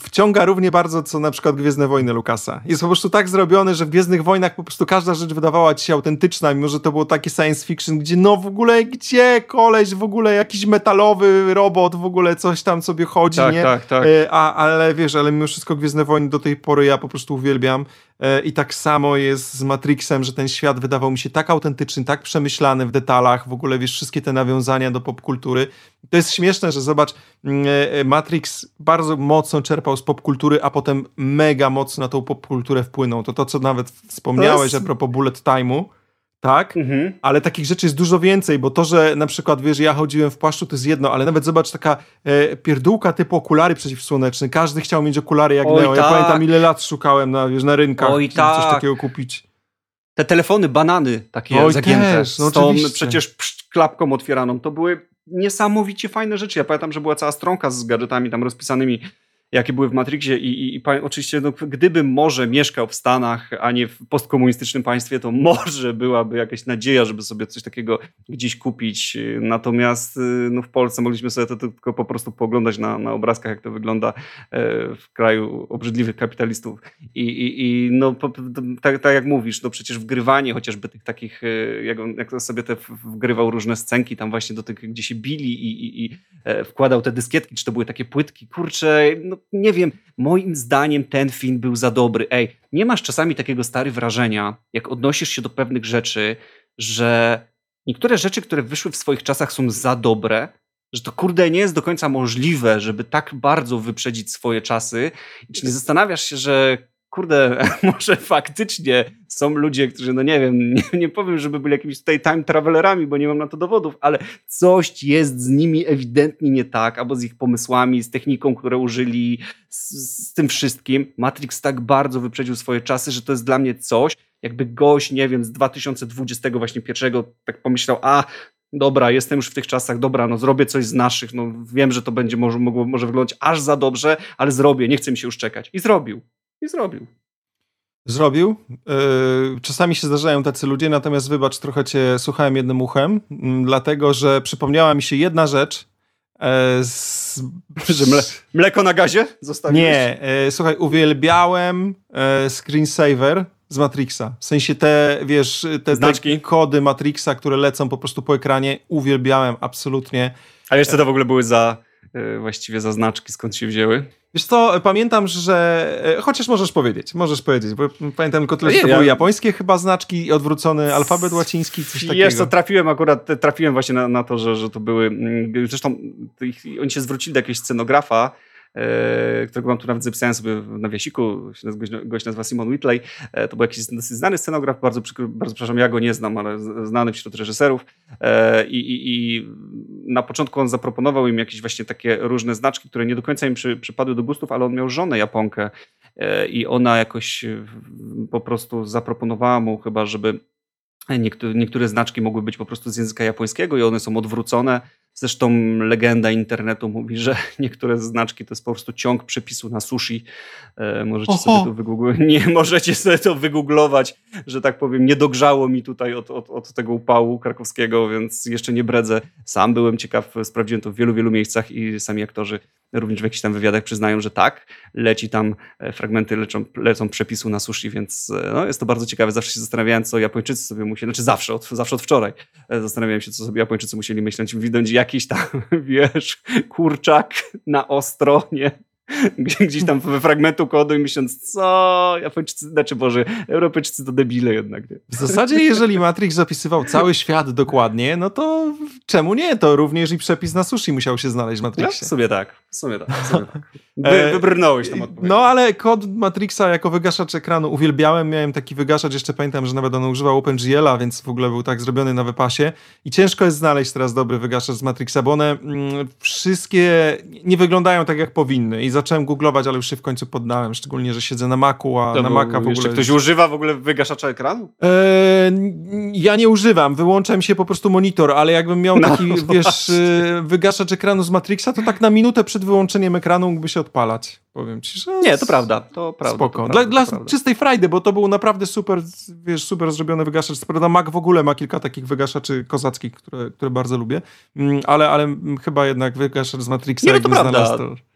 wciąga równie bardzo, co na przykład Gwiezdne Wojny Lukasa. Jest po prostu tak zrobiony, że w Gwiezdnych Wojnach po prostu każda rzecz wydawała ci się autentyczna, mimo że to było takie science fiction, gdzie no w ogóle, gdzie koleś, w ogóle jakiś metalowy robot, w ogóle coś tam sobie chodzi, tak, nie? Tak, tak. E, a, ale wiesz, ale mimo wszystko Gwiezdne Wojny do tej pory ja po prostu uwielbiam. E, I tak samo jest z Matrixem, że ten świat wydawał mi się tak autentyczny, tak przemyślany w detalach, w ogóle wiesz, wszystkie te nawiązania do popkultury. To jest śmieszne, że zobacz, mm, e, Matrix bardzo mocno czerpał z popkultury, a potem mega mocno na tą popkulturę wpłynął. To to, co nawet wspomniałeś jest... a propos bullet time'u, tak? Mhm. Ale takich rzeczy jest dużo więcej, bo to, że na przykład, wiesz, ja chodziłem w płaszczu, to jest jedno, ale nawet zobacz, taka e, pierdółka typu okulary przeciwsłoneczne. Każdy chciał mieć okulary jak Oj, Neo. Ja tak. pamiętam, ile lat szukałem na, wiesz, na rynkach, Oj, tak. coś takiego kupić. Te telefony, banany takie Oj, zagięte, też, no z tą przecież klapką otwieraną, to były niesamowicie fajne rzeczy. Ja pamiętam, że była cała stronka z gadżetami tam rozpisanymi jakie były w Matrixie i, i, i oczywiście no, gdybym może mieszkał w Stanach, a nie w postkomunistycznym państwie, to może byłaby jakaś nadzieja, żeby sobie coś takiego gdzieś kupić. Natomiast y, no, w Polsce mogliśmy sobie to tylko po prostu pooglądać na, na obrazkach, jak to wygląda e, w kraju obrzydliwych kapitalistów. I, i, i no, tak, tak jak mówisz, no przecież wgrywanie chociażby tych takich, e, jak, on, jak sobie te wgrywał różne scenki tam właśnie do tych, gdzie się bili i, i, i e, wkładał te dyskietki, czy to były takie płytki, kurcze, no nie wiem, moim zdaniem ten film był za dobry. Ej, nie masz czasami takiego stary wrażenia, jak odnosisz się do pewnych rzeczy, że niektóre rzeczy, które wyszły w swoich czasach są za dobre, że to kurde nie jest do końca możliwe, żeby tak bardzo wyprzedzić swoje czasy. I czy nie zastanawiasz się, że kurde, może faktycznie są ludzie, którzy, no nie wiem, nie, nie, powiem, żeby byli jakimiś tutaj time travelerami, bo nie mam na to dowodów, ale coś jest z nimi ewidentnie nie tak, albo z ich pomysłami, z techniką, które użyli, z, z tym wszystkim. Matrix tak bardzo wyprzedził swoje czasy, że to jest dla mnie coś, jakby gość, nie wiem, z 2020 właśnie pierwszego tak pomyślał, a dobra, jestem już w tych czasach, dobra, no zrobię coś z naszych, no wiem, że to będzie może, mogło, może wyglądać aż za dobrze, ale zrobię, nie chcę mi się już czekać. I zrobił. I zrobił. Zrobił. E, czasami się zdarzają tacy ludzie, natomiast wybacz, trochę cię słuchałem jednym uchem, dlatego że przypomniała mi się jedna rzecz. E, z... Że mle... mleko na gazie zostawiłeś? Nie, e, słuchaj, uwielbiałem screensaver z Matrixa. W sensie te, wiesz, te, te kody Matrixa, które lecą po prostu po ekranie, uwielbiałem absolutnie. A co to w ogóle były za właściwie za znaczki, skąd się wzięły? Wiesz co, pamiętam, że... E, chociaż możesz powiedzieć, możesz powiedzieć, bo pamiętam tylko tyle, że to ja... były japońskie chyba znaczki i odwrócony alfabet łaciński, coś takiego. Wiesz co, trafiłem akurat, trafiłem właśnie na, na to, że, że to były... Mm, zresztą oni się zwrócili do jakiegoś scenografa, E, którego mam tu nawet zapisałem sobie w nawiasiku, gość nazywa Simon Whitley. E, to był jakiś znany scenograf, bardzo, bardzo przepraszam, ja go nie znam, ale znany wśród reżyserów. E, I, i, I, na początku on zaproponował im jakieś właśnie takie różne znaczki, które nie do końca im przy, przypadły do gustów, ale on miał żonę Japonkę i ona jakoś po prostu zaproponowała mu chyba, żeby niektóre, niektóre znaczki mogły być po prostu z języka japońskiego i one są odwrócone Zresztą legenda internetu mówi, że niektóre znaczki to jest po prostu ciąg przepisu na sushi. E, możecie Oho. sobie to wygooglować. Nie możecie sobie to wygooglować, że tak powiem. Nie dogrzało mi tutaj od, od, od tego upału krakowskiego, więc jeszcze nie bredzę. Sam byłem ciekaw, sprawdziłem to w wielu, wielu miejscach i sami aktorzy również w jakichś tam wywiadach przyznają, że tak, leci tam e, fragmenty lecą, lecą przepisu na sushi, więc e, no, jest to bardzo ciekawe. Zawsze się zastanawiałem, co Japończycy sobie musieli, znaczy zawsze, od, zawsze od wczoraj e, zastanawiałem się, co sobie Japończycy musieli myśleć, widząc jakiś tam, wiesz, kurczak na ostro, nie? gdzieś tam we fragmentu kodu i myśląc, co Japończycy, znaczy Boże, Europejczycy to debile jednak. Nie? W zasadzie, jeżeli Matrix zapisywał cały świat dokładnie, no to czemu nie? To również i przepis na sushi musiał się znaleźć w Matrixie. No, w sumie tak, w sumie tak. W sumie tak. Wy, e, wybrnąłeś tam odpowiedź. No ale kod Matrixa jako wygaszacz ekranu uwielbiałem, miałem taki wygaszacz, jeszcze pamiętam, że nawet on używał OpenGL-a, więc w ogóle był tak zrobiony na wypasie i ciężko jest znaleźć teraz dobry wygaszacz z Matrixa, bo one mm, wszystkie nie wyglądają tak jak powinny i zacząłem googlować, ale już się w końcu poddałem, szczególnie, że siedzę na Macu, a to na Maca w ogóle... Jeszcze ktoś używa w ogóle wygaszacza ekranu? Eee, ja nie używam, wyłączam się po prostu monitor, ale jakbym miał no, taki, no, wiesz, e, wygaszacz ekranu z Matrixa, to tak na minutę przed wyłączeniem ekranu mógłby się odpalać. Powiem ci, że... Nie, to prawda, to prawda. Spoko. To dla, dla czystej frajdy, bo to był naprawdę super, wiesz, super zrobiony wygaszacz. Prawda, Mac w ogóle ma kilka takich wygaszaczy kozackich, które, które bardzo lubię, mm, ale, ale chyba jednak wygaszacz z Matrixa nie, no to prawda. Znalazł, to...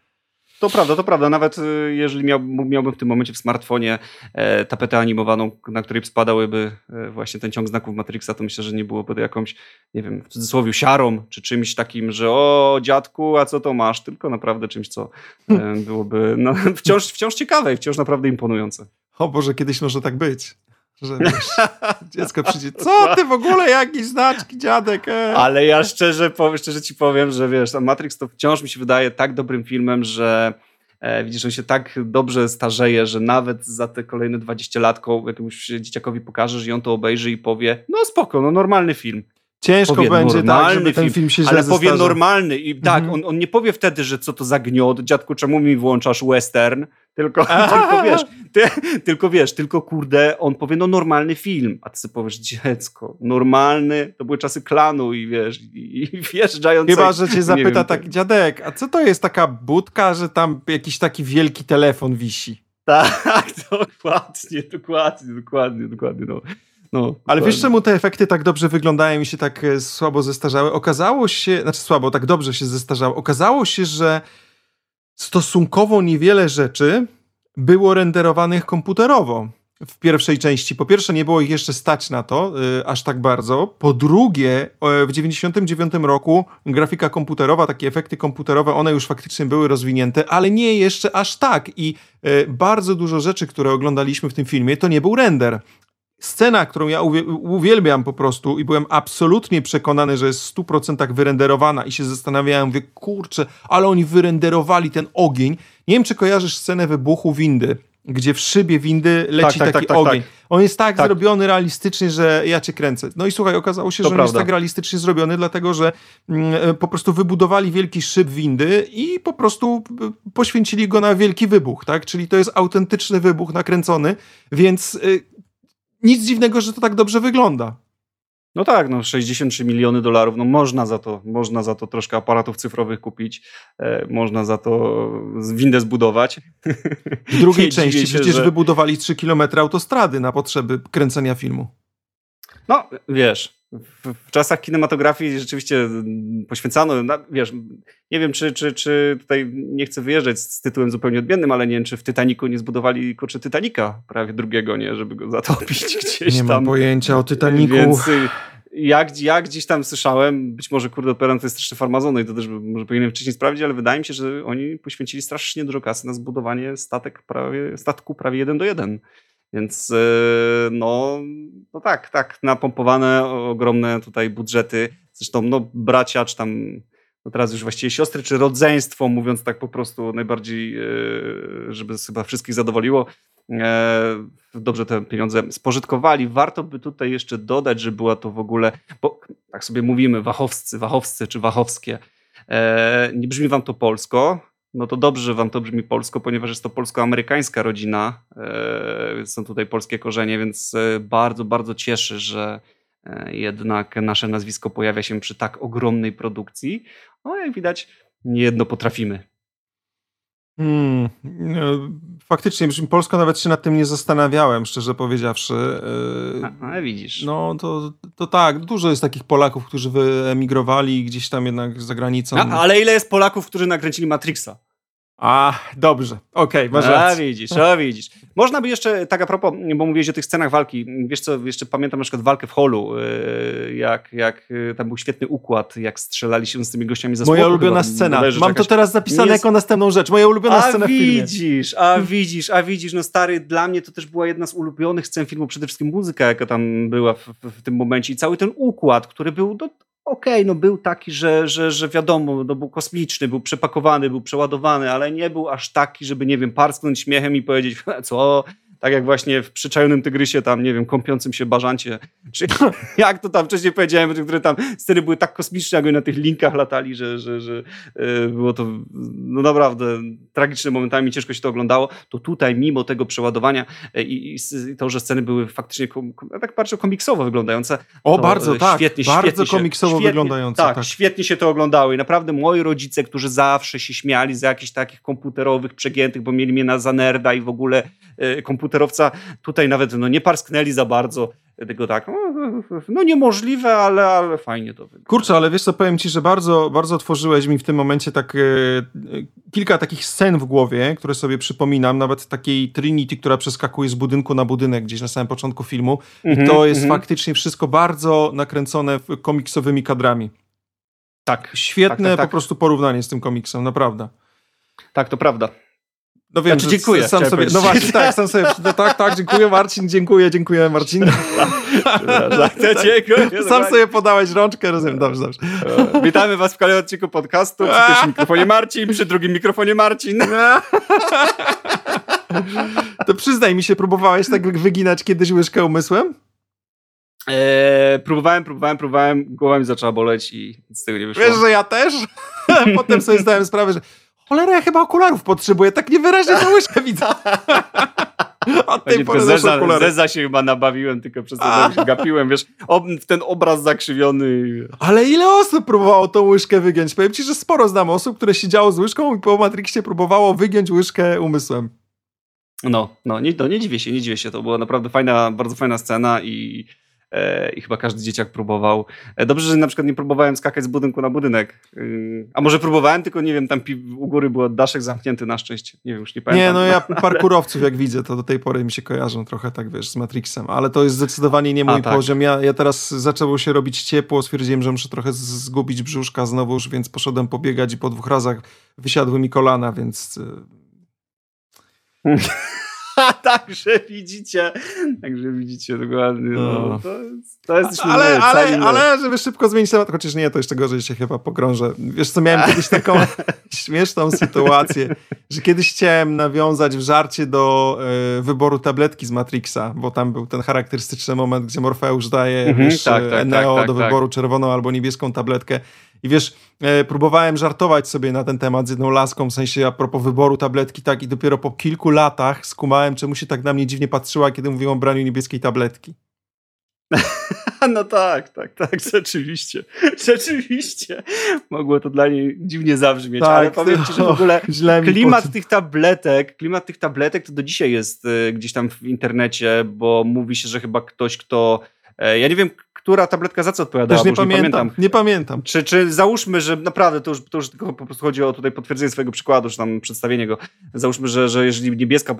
To prawda, to prawda. Nawet y, jeżeli miał, miałbym w tym momencie w smartfonie e, tapetę animowaną, na której spadałyby e, właśnie ten ciąg znaków Matrixa, to myślę, że nie byłoby to jakąś, nie wiem, w cudzysłowie siarą, czy czymś takim, że o dziadku, a co to masz? Tylko naprawdę czymś, co e, byłoby no, wciąż, wciąż ciekawe i wciąż naprawdę imponujące. O Boże, kiedyś może tak być że wiesz, dziecko przyjdzie, co ty w ogóle, jakieś znaczki, dziadek? E. Ale ja szczerze, powiem, szczerze ci powiem, że wiesz, Matrix to wciąż mi się wydaje tak dobrym filmem, że E, widzisz, on się tak dobrze starzeje, że nawet za te kolejne 20 lat jakiemuś dzieciakowi pokażesz i on to obejrzy i powie, no spoko, no normalny film. Ciężko powie będzie tak, żeby ten film się źle Ale powie normalny i tak, mhm. on, on nie powie wtedy, że co to za gniot, dziadku, czemu mi włączasz western, tylko, tylko wiesz, ty, tylko wiesz, tylko kurde, on powie, no normalny film, a ty sobie powiesz, dziecko, normalny, to były czasy klanu i wiesz, i, i wjeżdżając... Chyba, że cię zapyta taki dziadek, a co to jest taka budka, że tam jakiś taki wielki telefon wisi? Tak, dokładnie, dokładnie, dokładnie, dokładnie, no. No, Ale wiesz, czemu te efekty tak dobrze wyglądają i się tak e, słabo zestarzały? Okazało się, znaczy słabo, tak dobrze się zestarzały. Okazało się, że stosunkowo niewiele rzeczy było renderowanych komputerowo w pierwszej części. Po pierwsze, nie było ich jeszcze stać na to yy, aż tak bardzo. Po drugie, yy, w 99 roku grafika komputerowa, takie efekty komputerowe, one już faktycznie były rozwinięte, ale nie jeszcze aż tak. I yy, bardzo dużo rzeczy, które oglądaliśmy w tym filmie, to nie był render scena, którą ja uwielbiam po prostu i byłem absolutnie przekonany, że jest w 100% wyrenderowana i się zastanawiałem, mówię, kurczę, ale oni wyrenderowali ten ogień. Nie wiem, czy kojarzysz scenę wybuchu windy, gdzie w szybie windy leci tak, tak, taki tak, tak ogień. Tak. On jest tak, tak, zrobiony realistycznie, że ja cię kręcę. No i słuchaj, okazało się, to że prawda. on jest tak realistycznie zrobiony, dlatego że mm, e, po prostu wybudowali wielki szyb windy i po prostu e, poświęcili go na wielki wybuch, tak? Czyli to jest autentyczny wybuch nakręcony, więc y, nic dziwnego, że to tak dobrze wygląda. No tak, no 63 miliony dolarów, no można za to, można za to troszkę aparatów cyfrowych kupić, e, można za to windę zbudować. W drugiej części się, przecież że... wybudowali 3 kilometry autostrady na potrzeby kręcenia filmu. No, wiesz, w, czasach kinematografii rzeczywiście poświęcano, na, wiesz, nie wiem, czy, czy, czy tutaj nie chcę wyjeżdżać z tytułem zupełnie odmiennym, ale nie wiem, czy w Titaniku nie zbudowali kurczę Titanika prawie drugiego, nie, żeby go zatopić gdzieś nie tam. Nie mam pojęcia o Titaniku. Więc y, jak, jak gdzieś tam słyszałem, być może kurde operan to jest strasznie farmazony i to też może powinienem wcześniej sprawdzić, ale wydaje mi się, że oni poświęcili strasznie dużo kasy na zbudowanie statek prawie, statku prawie jeden do jeden. Więc e, no, no tak, tak, napompowane ogromne tutaj budżety. Zresztą no, bracia, czy tam no teraz już właściwie siostry, czy rodzeństwo, mówiąc tak po prostu najbardziej, e, żeby chyba wszystkich zadowoliło, e, dobrze te pieniądze spożytkowali. Warto by tutaj jeszcze dodać, że była to w ogóle, bo tak sobie mówimy, wachowscy, wachowscy czy wachowskie. Nie brzmi wam to polsko, no to dobrze, że wam to brzmi polsko, ponieważ jest to polsko-amerykańska rodzina. E, są tutaj polskie korzenie, więc e, bardzo, bardzo cieszy, że e, jednak nasze nazwisko pojawia się przy tak ogromnej produkcji. No jak widać, niejedno potrafimy. Hmm, faktycznie, Polsko nawet się nad tym nie zastanawiałem, szczerze powiedziawszy. ale widzisz. No to, to tak, dużo jest takich Polaków, którzy wyemigrowali gdzieś tam jednak za granicą. A, ale ile jest Polaków, którzy nakręcili Matrixa? A, dobrze, okej, okay, masz rację. A widzisz, a widzisz. Można by jeszcze, tak a propos, bo mówiłeś o tych scenach walki, wiesz co, jeszcze pamiętam na przykład walkę w holu, y, jak, jak y, tam był świetny układ, jak strzelali się z tymi gościami ze Moja ulubiona scena, mam jakaś... to teraz zapisane jest... jako następną rzecz, moja ulubiona a scena widzisz, a widzisz, a widzisz, no stary, dla mnie to też była jedna z ulubionych scen filmu, przede wszystkim muzyka, jaka tam była w, w, w tym momencie i cały ten układ, który był do, okej, okay, no był taki, że, że, że wiadomo, no był kosmiczny, był przepakowany, był przeładowany, ale nie był aż taki, żeby, nie wiem, parsknąć śmiechem i powiedzieć, co, tak jak właśnie w przyczajonym tygrysie tam, nie wiem, kąpiącym się bażancie, czy jak to tam wcześniej powiedziałem, które tam sceny były tak kosmiczne, jak oni na tych linkach latali, że, że, że e, było to no naprawdę tragiczne momentami, ciężko się to oglądało, to tutaj mimo tego przeładowania e, i, i to, że sceny były faktycznie, tak bardzo komiksowo wyglądające. O, bardzo, tak, świetnie, bardzo świetnie komiksowo się, świetnie, wyglądające. Tak, tak, świetnie się to oglądało i naprawdę moi rodzice, którzy zawsze się śmiali z jakichś takich komputerowych przegiętych, bo mieli mnie na za nerda i w ogóle e, komputer komputerowca tutaj nawet no, nie parsknęli za bardzo, tylko tak, no, niemożliwe, ale, ale fajnie to wygląda. Kurczę, ale wiesz co, powiem ci, że bardzo, bardzo otworzyłeś mi w tym momencie tak e, kilka takich scen w głowie, które sobie przypominam, nawet takiej Trinity, która przeskakuje z budynku na budynek gdzieś na samym początku filmu mm -hmm, i mhm, to jest mm -hmm. faktycznie wszystko bardzo nakręcone komiksowymi kadrami. Tak. Świetne tak, tak, tak. po prostu porównanie z tym komiksem, naprawdę. Tak, to prawda. No wiem, znaczy, dziękuję. Sam sobie, no właśnie, tak, sam sobie, no tak, tak, dziękuję Marcin, dziękuję, dziękuję Marcin. tak, dziękuję. Sam sobie podałeś rączkę, rozumiem, dobrze, dobrze. Witamy was w kolejnym odcinku podcastu, przy pierwszym mikrofonie Marcin, przy drugim mikrofonie Marcin. To przyznaj mi się, próbowałeś tak wyginać kiedyś łyżkę umysłem? Eee, próbowałem, próbowałem, próbowałem, głowa mi zaczęła boleć i z tego nie wyszło. Wiesz, że ja też? Potem sobie zdałem sprawę, że cholera, ja chyba okularów potrzebuję, tak niewyraźnie tą łyżkę widzę. Od tej pory zeza, zeza się chyba nabawiłem, tylko przez to, się gapiłem, wiesz, ob, ten obraz zakrzywiony. Ale ile osób próbowało tą łyżkę wygiąć? Powiem ci, że sporo znam osób, które siedziało z łyżką i po Matrixie próbowało wygiąć łyżkę umysłem. No, no nie, no, nie dziwię się, nie dziwię się. To była naprawdę fajna, bardzo fajna scena i i chyba każdy dzieciak próbował. E, dobrze, że na przykład nie próbowałem skakać z budynku na budynek. Y, a może próbowałem, tylko nie wiem, tam u góry był daszek zamknięty na szczęście. Nie wiem, już nie pamiętam. Nie, no ja parkurowców jak widzę, to do tej pory mi się kojarzą trochę tak, wiesz, z Matrixem, ale to jest zdecydowanie nie mój a, tak. poziom. Ja, ja teraz zaczęło się robić ciepło, stwierdziłem, że muszę trochę zgubić brzuszka znowuż, więc poszedłem pobiegać i po dwóch razach wysiadły mi kolana, więc... Także widzicie, także widzicie dokładnie. No, no. To, jest, to jesteśmy ale, my, ale, ale, żeby szybko zmienić temat, chociaż nie, to jeszcze gorzej się chyba pogrążę. Wiesz co, miałem kiedyś taką śmieszną sytuację, że kiedyś chciałem nawiązać w żarcie do y, wyboru tabletki z Matrixa, bo tam był ten charakterystyczny moment, gdzie Morfeusz daje mhm, wiesz, tak, tak, Neo tak, do tak, wyboru czerwoną albo niebieską tabletkę i wiesz, e, próbowałem żartować sobie na ten temat z jedną laską, w sensie a propos wyboru tabletki, tak, i dopiero po kilku latach skumałem, czemu się tak na mnie dziwnie patrzyła, kiedy mówiłem o braniu niebieskiej tabletki. No tak, tak, tak, rzeczywiście. Rzeczywiście. Mogło to dla niej dziwnie zabrzmieć, tak, ale powiem ci, że w ogóle klimat tych tabletek, klimat tych tabletek to do dzisiaj jest y, gdzieś tam w internecie, bo mówi się, że chyba ktoś, kto e, ja nie wiem, która tabletka za co odpowiadała, Też nie, pamiętam, nie pamiętam. Nie pamiętam. Czy, czy załóżmy, że naprawdę to już, to już tylko po prostu chodzi o tutaj potwierdzenie swojego przykładu, czy tam przedstawienie go. Załóżmy, że, że jeżeli niebieska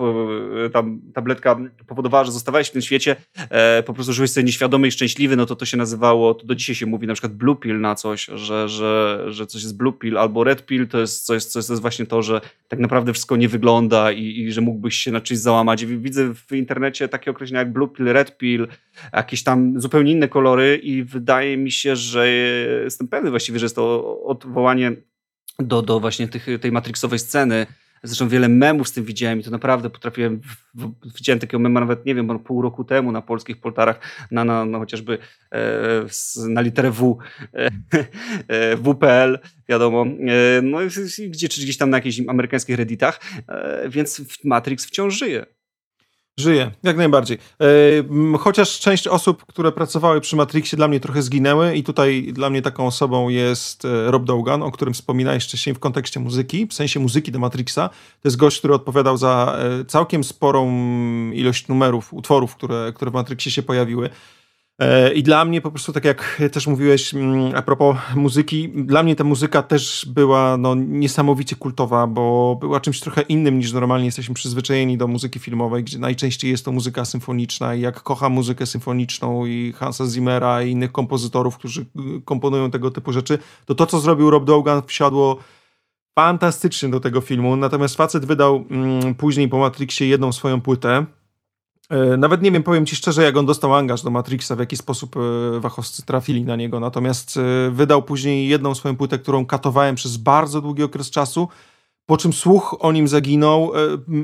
tam tabletka powodowała, że zostawałeś w tym świecie, e, po prostu żyłeś sobie nieświadomy i szczęśliwy, no to to się nazywało, to do dzisiaj się mówi na przykład blue pill na coś, że, że, że coś jest blue pill albo red pill, to jest coś, coś to jest właśnie to, że tak naprawdę wszystko nie wygląda i, i że mógłbyś się na czymś załamać. Widzę w internecie takie określenia jak blue pill, red pill, jakieś tam zupełnie inne kolory i wydaje mi się, że jestem pewny właściwie, że jest to odwołanie do, do właśnie tych, tej matrixowej sceny. Zresztą wiele memów z tym widziałem i to naprawdę potrafiłem, widziałem takiego mema nawet, nie wiem, pół roku temu na polskich poltarach, na, na, na chociażby e, na literę W, e, e, WPL, wiadomo, e, no gdzie, czy gdzieś tam na jakichś amerykańskich redditach, e, więc Matrix wciąż żyje. Żyje, jak najbardziej. E, chociaż część osób, które pracowały przy Matrixie dla mnie trochę zginęły i tutaj dla mnie taką osobą jest e, Rob Dogan, o którym wspominałeś wcześniej w kontekście muzyki, w sensie muzyki do Matrixa. To jest gość, który odpowiadał za e, całkiem sporą ilość numerów, utworów, które, które w Matrixie się pojawiły. E, I dla mnie po prostu, tak jak też mówiłeś mm, a propos muzyki, dla mnie ta muzyka też była no, niesamowicie kultowa, bo była czymś trochę innym niż normalnie jesteśmy przyzwyczajeni do muzyki filmowej, gdzie najczęściej jest to muzyka symfoniczna i jak kocham muzykę symfoniczną i Hansa Zimmera i innych kompozytorów, którzy y, komponują tego typu rzeczy, to to, co zrobił Rob Dogan wsiadło fantastycznie do tego filmu, natomiast facet wydał mm, później po Matrixie jedną swoją płytę, nawet nie wiem, powiem ci szczerze, jak on dostał angaż do Matrixa, w jaki sposób e, wachowcy trafili na niego. Natomiast e, wydał później jedną swoją płytę, którą katowałem przez bardzo długi okres czasu, po czym słuch o nim zaginął.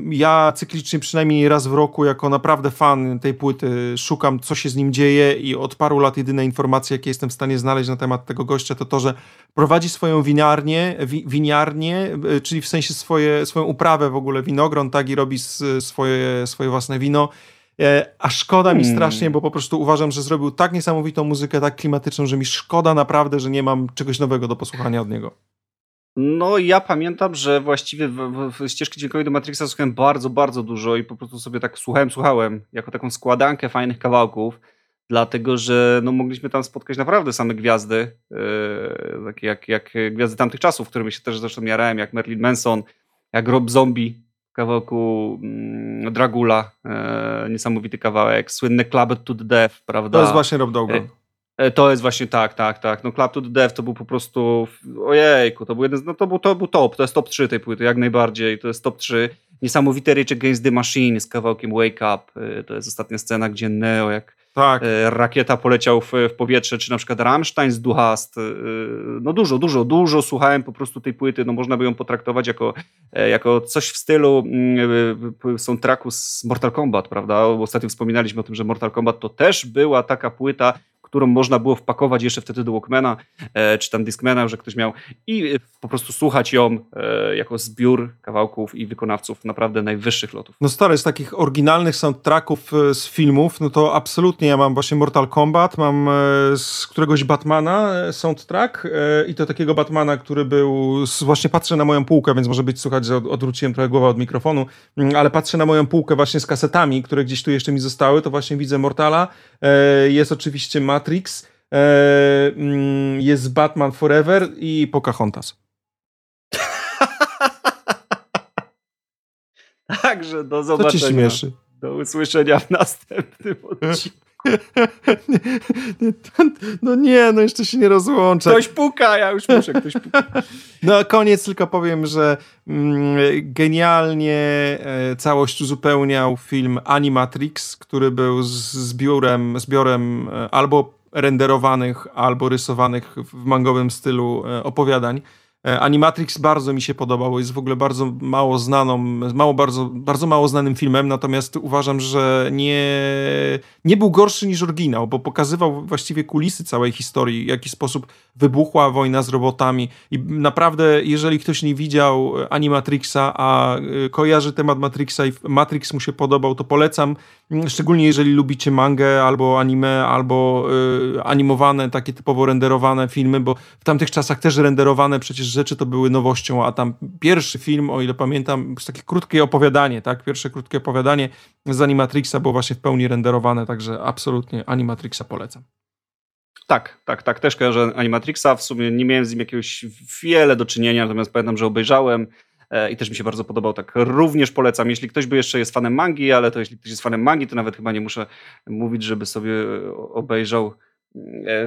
Ja cyklicznie przynajmniej raz w roku, jako naprawdę fan tej płyty, szukam, co się z nim dzieje i od paru lat jedyne informacje, jakie jestem w stanie znaleźć na temat tego gościa, to to, że prowadzi swoją winiarnię, wi winiarnię czyli w sensie swoje, swoją uprawę w ogóle winogron, tak, i robi swoje, swoje własne wino E, a szkoda mi hmm. strasznie, bo po prostu uważam, że zrobił tak niesamowitą muzykę, tak klimatyczną, że mi szkoda naprawdę, że nie mam czegoś nowego do posłuchania od niego. No ja pamiętam, że właściwie w, w, ścieżki dźwiękowej do Matrixa słuchałem bardzo, bardzo dużo i po prostu sobie tak słuchałem, słuchałem, jako taką składankę fajnych kawałków, dlatego że no, mogliśmy tam spotkać naprawdę same gwiazdy, yy, takie jak, jak gwiazdy tamtych czasów, którymi się też zresztą miarałem, jak Merlin Manson, jak Rob Zombie, kawałku mm, Dragula, e, niesamowity kawałek, słynny Clubbed to the Death, prawda? To jest właśnie Rob Dogan. E, e, to jest właśnie tak, tak, tak. No Club to the Death to był po prostu, ojejku, to był jeden, no to był, to był top, to jest top 3 tej płyty, jak najbardziej, to jest top 3. Niesamowity Rage Against the Machine z kawałkiem Wake Up. Y, to jest ostatnia scena, gdzie Neo jak tak. Y, rakieta poleciał w, w, powietrze, czy na przykład Rammstein z Duhast. Y, no dużo, dużo, dużo słuchałem po prostu tej płyty. No można by ją potraktować jako, e, jako coś w stylu mm, soundtracku z Mortal Kombat, prawda? Ostatnio wspominaliśmy o tym, że Mortal Kombat to też była taka płyta, którą można było wpakować jeszcze wtedy do Walkmana, e, czy tam Discmana, że ktoś miał i po prostu słuchać ją e, jako zbiór kawałków i wykonawców naprawdę najwyższych lotów. No stary, z takich oryginalnych soundtracków e, z filmów, no to absolutnie ja mam właśnie Mortal Kombat, mam z któregoś Batmana soundtrack i to takiego Batmana, który był, właśnie patrzę na moją półkę, więc może być słuchać, że odwróciłem trochę głowę od mikrofonu, mm, ale patrzę na moją półkę właśnie z kasetami, które gdzieś tu jeszcze mi zostały, to właśnie widzę Mortala, jest oczywiście Matt Matrix, e, mm, jest Batman Forever i Pocahontas. Także do zobaczenia. Co ci śmieszy? Do usłyszenia w następnym odcinku. no nie, no jeszcze się nie rozłączę. Ktoś puka, ja już muszę, ktoś puka. No koniec tylko powiem, że mm, genialnie e, całość uzupełniał film Animatrix, który był z zbiorem, zbiorem albo renderowanych, albo rysowanych w mangowym stylu e, opowiadań. E, Animatrix bardzo mi się podobał, jest w ogóle bardzo mało znaną, mało, bardzo, bardzo mało znanym filmem, natomiast uważam, że nie, nie był gorszy niż oryginał, bo pokazywał właściwie kulisy całej historii, w jaki sposób wybuchła wojna z robotami. I naprawdę, jeżeli ktoś nie widział Animatrixa, a e, kojarzy temat Matrixa i Matrix mu się podobał, to polecam, szczególnie jeżeli lubicie mangę albo anime, albo y, animowane, takie typowo renderowane filmy, bo w tamtych czasach też renderowane przecież rzeczy to były nowością, a tam pierwszy film, o ile pamiętam, takie krótkie opowiadanie, tak? Pierwsze krótkie opowiadanie z Animatrixa było właśnie w pełni renderowane, także absolutnie Animatrixa polecam. Tak, tak, tak, też kojarzę Animatrixa, w sumie nie miałem z nim jakiegoś wiele do czynienia, natomiast pamiętam, że obejrzałem e, i też mi się bardzo podobał, tak również polecam. Jeśli ktoś by jeszcze jest fanem mangi, ale to jeśli ktoś jest fanem mangi, to nawet chyba nie muszę mówić, żeby sobie obejrzał E,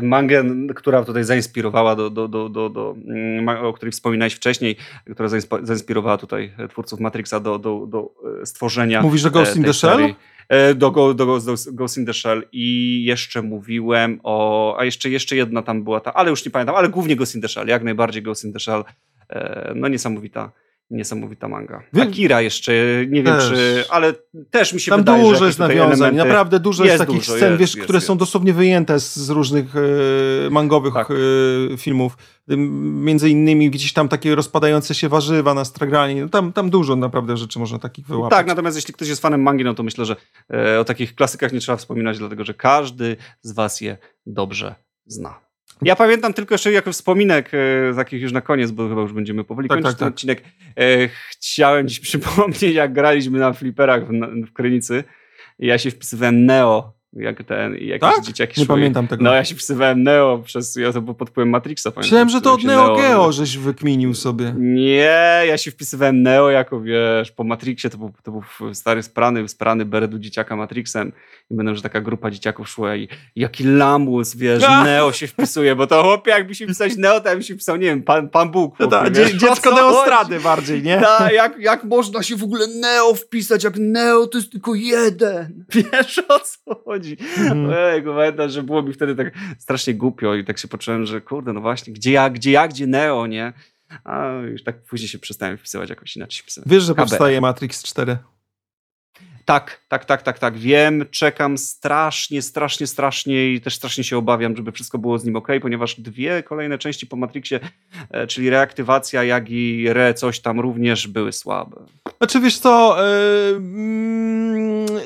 mangę, która tutaj zainspirowała do, do, do, do, do, mm, o której wspominałeś wcześniej, która zainspirowała tutaj twórców Matrixa do, do, do e, stworzenia. Mówisz, że Ghost in the Shell? E, do, do, do, do Ghost in the Shell i jeszcze mówiłem o, a jeszcze, jeszcze jedna tam była ta, ale już nie pamiętam, ale głównie Ghost in the Shell, jak najbardziej Ghost in the Shell, no niesamowita niesamowita manga. Akira jeszcze, nie wiem też. czy, ale też mi się Tam wydaje, dużo jest nawiązań, naprawdę dużo jest, jest takich dużo, scen, jest, wiesz, jest, które są dosłownie wyjęte z, z różnych e, mangowych tak. e, filmów. Między innymi gdzieś tam takie rozpadające się warzywa na stragrani. No tam, tam dużo naprawdę rzeczy można takich wyłapać. Tak, natomiast jeśli ktoś jest fanem mangi, no to myślę, że e, o takich klasykach nie trzeba wspominać, dlatego że każdy z was je dobrze zna. Ja pamiętam tylko jeszcze jako wspominek, e, takich już na koniec, bo chyba już będziemy powoli tak, kończyć tak, ten tak. odcinek. E, chciałem dziś przypomnieć, jak graliśmy na fliperach w, w Krynicy. Ja się wpisywałem Neo jak ten, jakieś tak? dzieciaki Nie szły. pamiętam tego. No ja się wpisywałem Neo przez, ja to był pod wpływem Matrixa. Myślałem, że to od Neo Geo żeś wykminił sobie. Nie, ja się wpisywałem Neo jako, wiesz, po Matrixie, to był, to był stary sprany, sprany beredu dzieciaka Matrixem i będę, że taka grupa dzieciaków szła i jaki lamus, wiesz, Neo się wpisuje, bo to chłopie, jakby się wpisać Neo, to ja bym się wpisał, nie wiem, Pan, pan Bóg. Chłopie, no ta, dziecko Neostrady bardziej, nie? Ta, jak, jak można się w ogóle Neo wpisać, jak Neo to jest tylko jeden. Wiesz, o co chodzi? Chodzi. Mm. Ej, pamiętam, że było mi wtedy tak strasznie głupio i tak się poczułem, że kurde, no właśnie, gdzie ja, gdzie ja, gdzie Neo, nie? A już tak później się przestałem wpisywać jakoś inaczej. Wpisywać. Wiesz, że powstaje Matrix 4? Tak, tak, tak, tak, tak. Wiem, czekam strasznie, strasznie, strasznie i też strasznie się obawiam, żeby wszystko było z nim ok, ponieważ dwie kolejne części po Matrixie, e, czyli reaktywacja, jak i re coś tam również były słabe. Znaczy wiesz co, yy,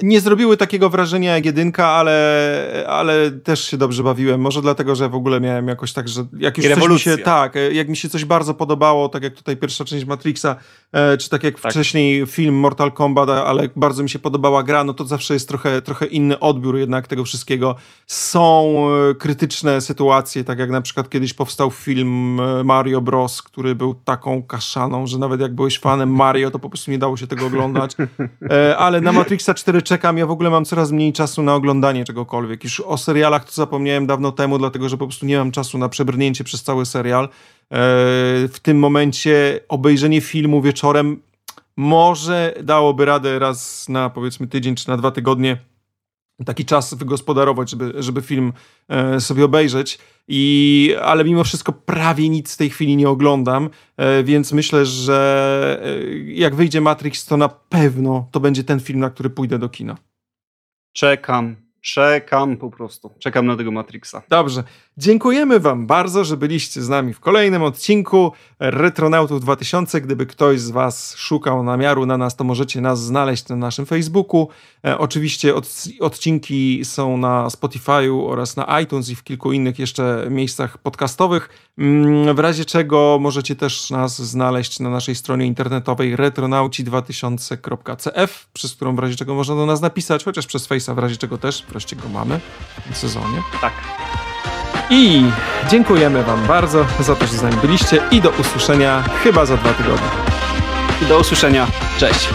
nie zrobiły takiego wrażenia jak jedynka, ale, ale też się dobrze bawiłem. Może dlatego, że w ogóle miałem jakoś tak, że jak już coś mi się, tak, jak mi się coś bardzo podobało, tak jak tutaj pierwsza część Matrixa, e, czy tak jak tak. wcześniej film Mortal Kombat, ale bardzo mi się podobała gra, no to zawsze jest trochę, trochę inny odbiór jednak tego wszystkiego. Są e, krytyczne sytuacje, tak jak na przykład kiedyś powstał film e, Mario Bros, który był taką kaszaną, że nawet jak byłeś fanem Mario, to po prostu nie dało się tego oglądać. E, ale na Matrixa 4 czekam, ja w ogóle mam coraz mniej czasu na oglądanie czegokolwiek. Już o serialach to zapomniałem dawno temu, dlatego że po prostu nie mam czasu na przebrnięcie przez cały serial. W tym momencie obejrzenie filmu wieczorem może dałoby radę raz na powiedzmy tydzień czy na dwa tygodnie taki czas wygospodarować, żeby, żeby film e, sobie obejrzeć. I, ale mimo wszystko prawie nic w tej chwili nie oglądam, e, więc myślę, że e, jak wyjdzie Matrix, to na pewno to będzie ten film, na który pójdę do kina. Czekam, czekam po prostu. Czekam na tego Matrixa. Dobrze. Dziękujemy Wam bardzo, że byliście z nami w kolejnym odcinku Retronautów 2000. Gdyby ktoś z Was szukał namiaru na nas, to możecie nas znaleźć na naszym Facebooku. E, oczywiście od, odcinki są na Spotify'u oraz na iTunes i w kilku innych jeszcze miejscach podcastowych. Mm, w razie czego możecie też nas znaleźć na naszej stronie internetowej retronauci2000.cf, przez którą w razie czego można do nas napisać, chociaż przez Face'a w razie czego też, wreszcie go mamy w tym sezonie. Tak. I dziękujemy Wam bardzo za to, że z nami byliście i do usłyszenia chyba za dwa tygodnie. Do usłyszenia. Cześć.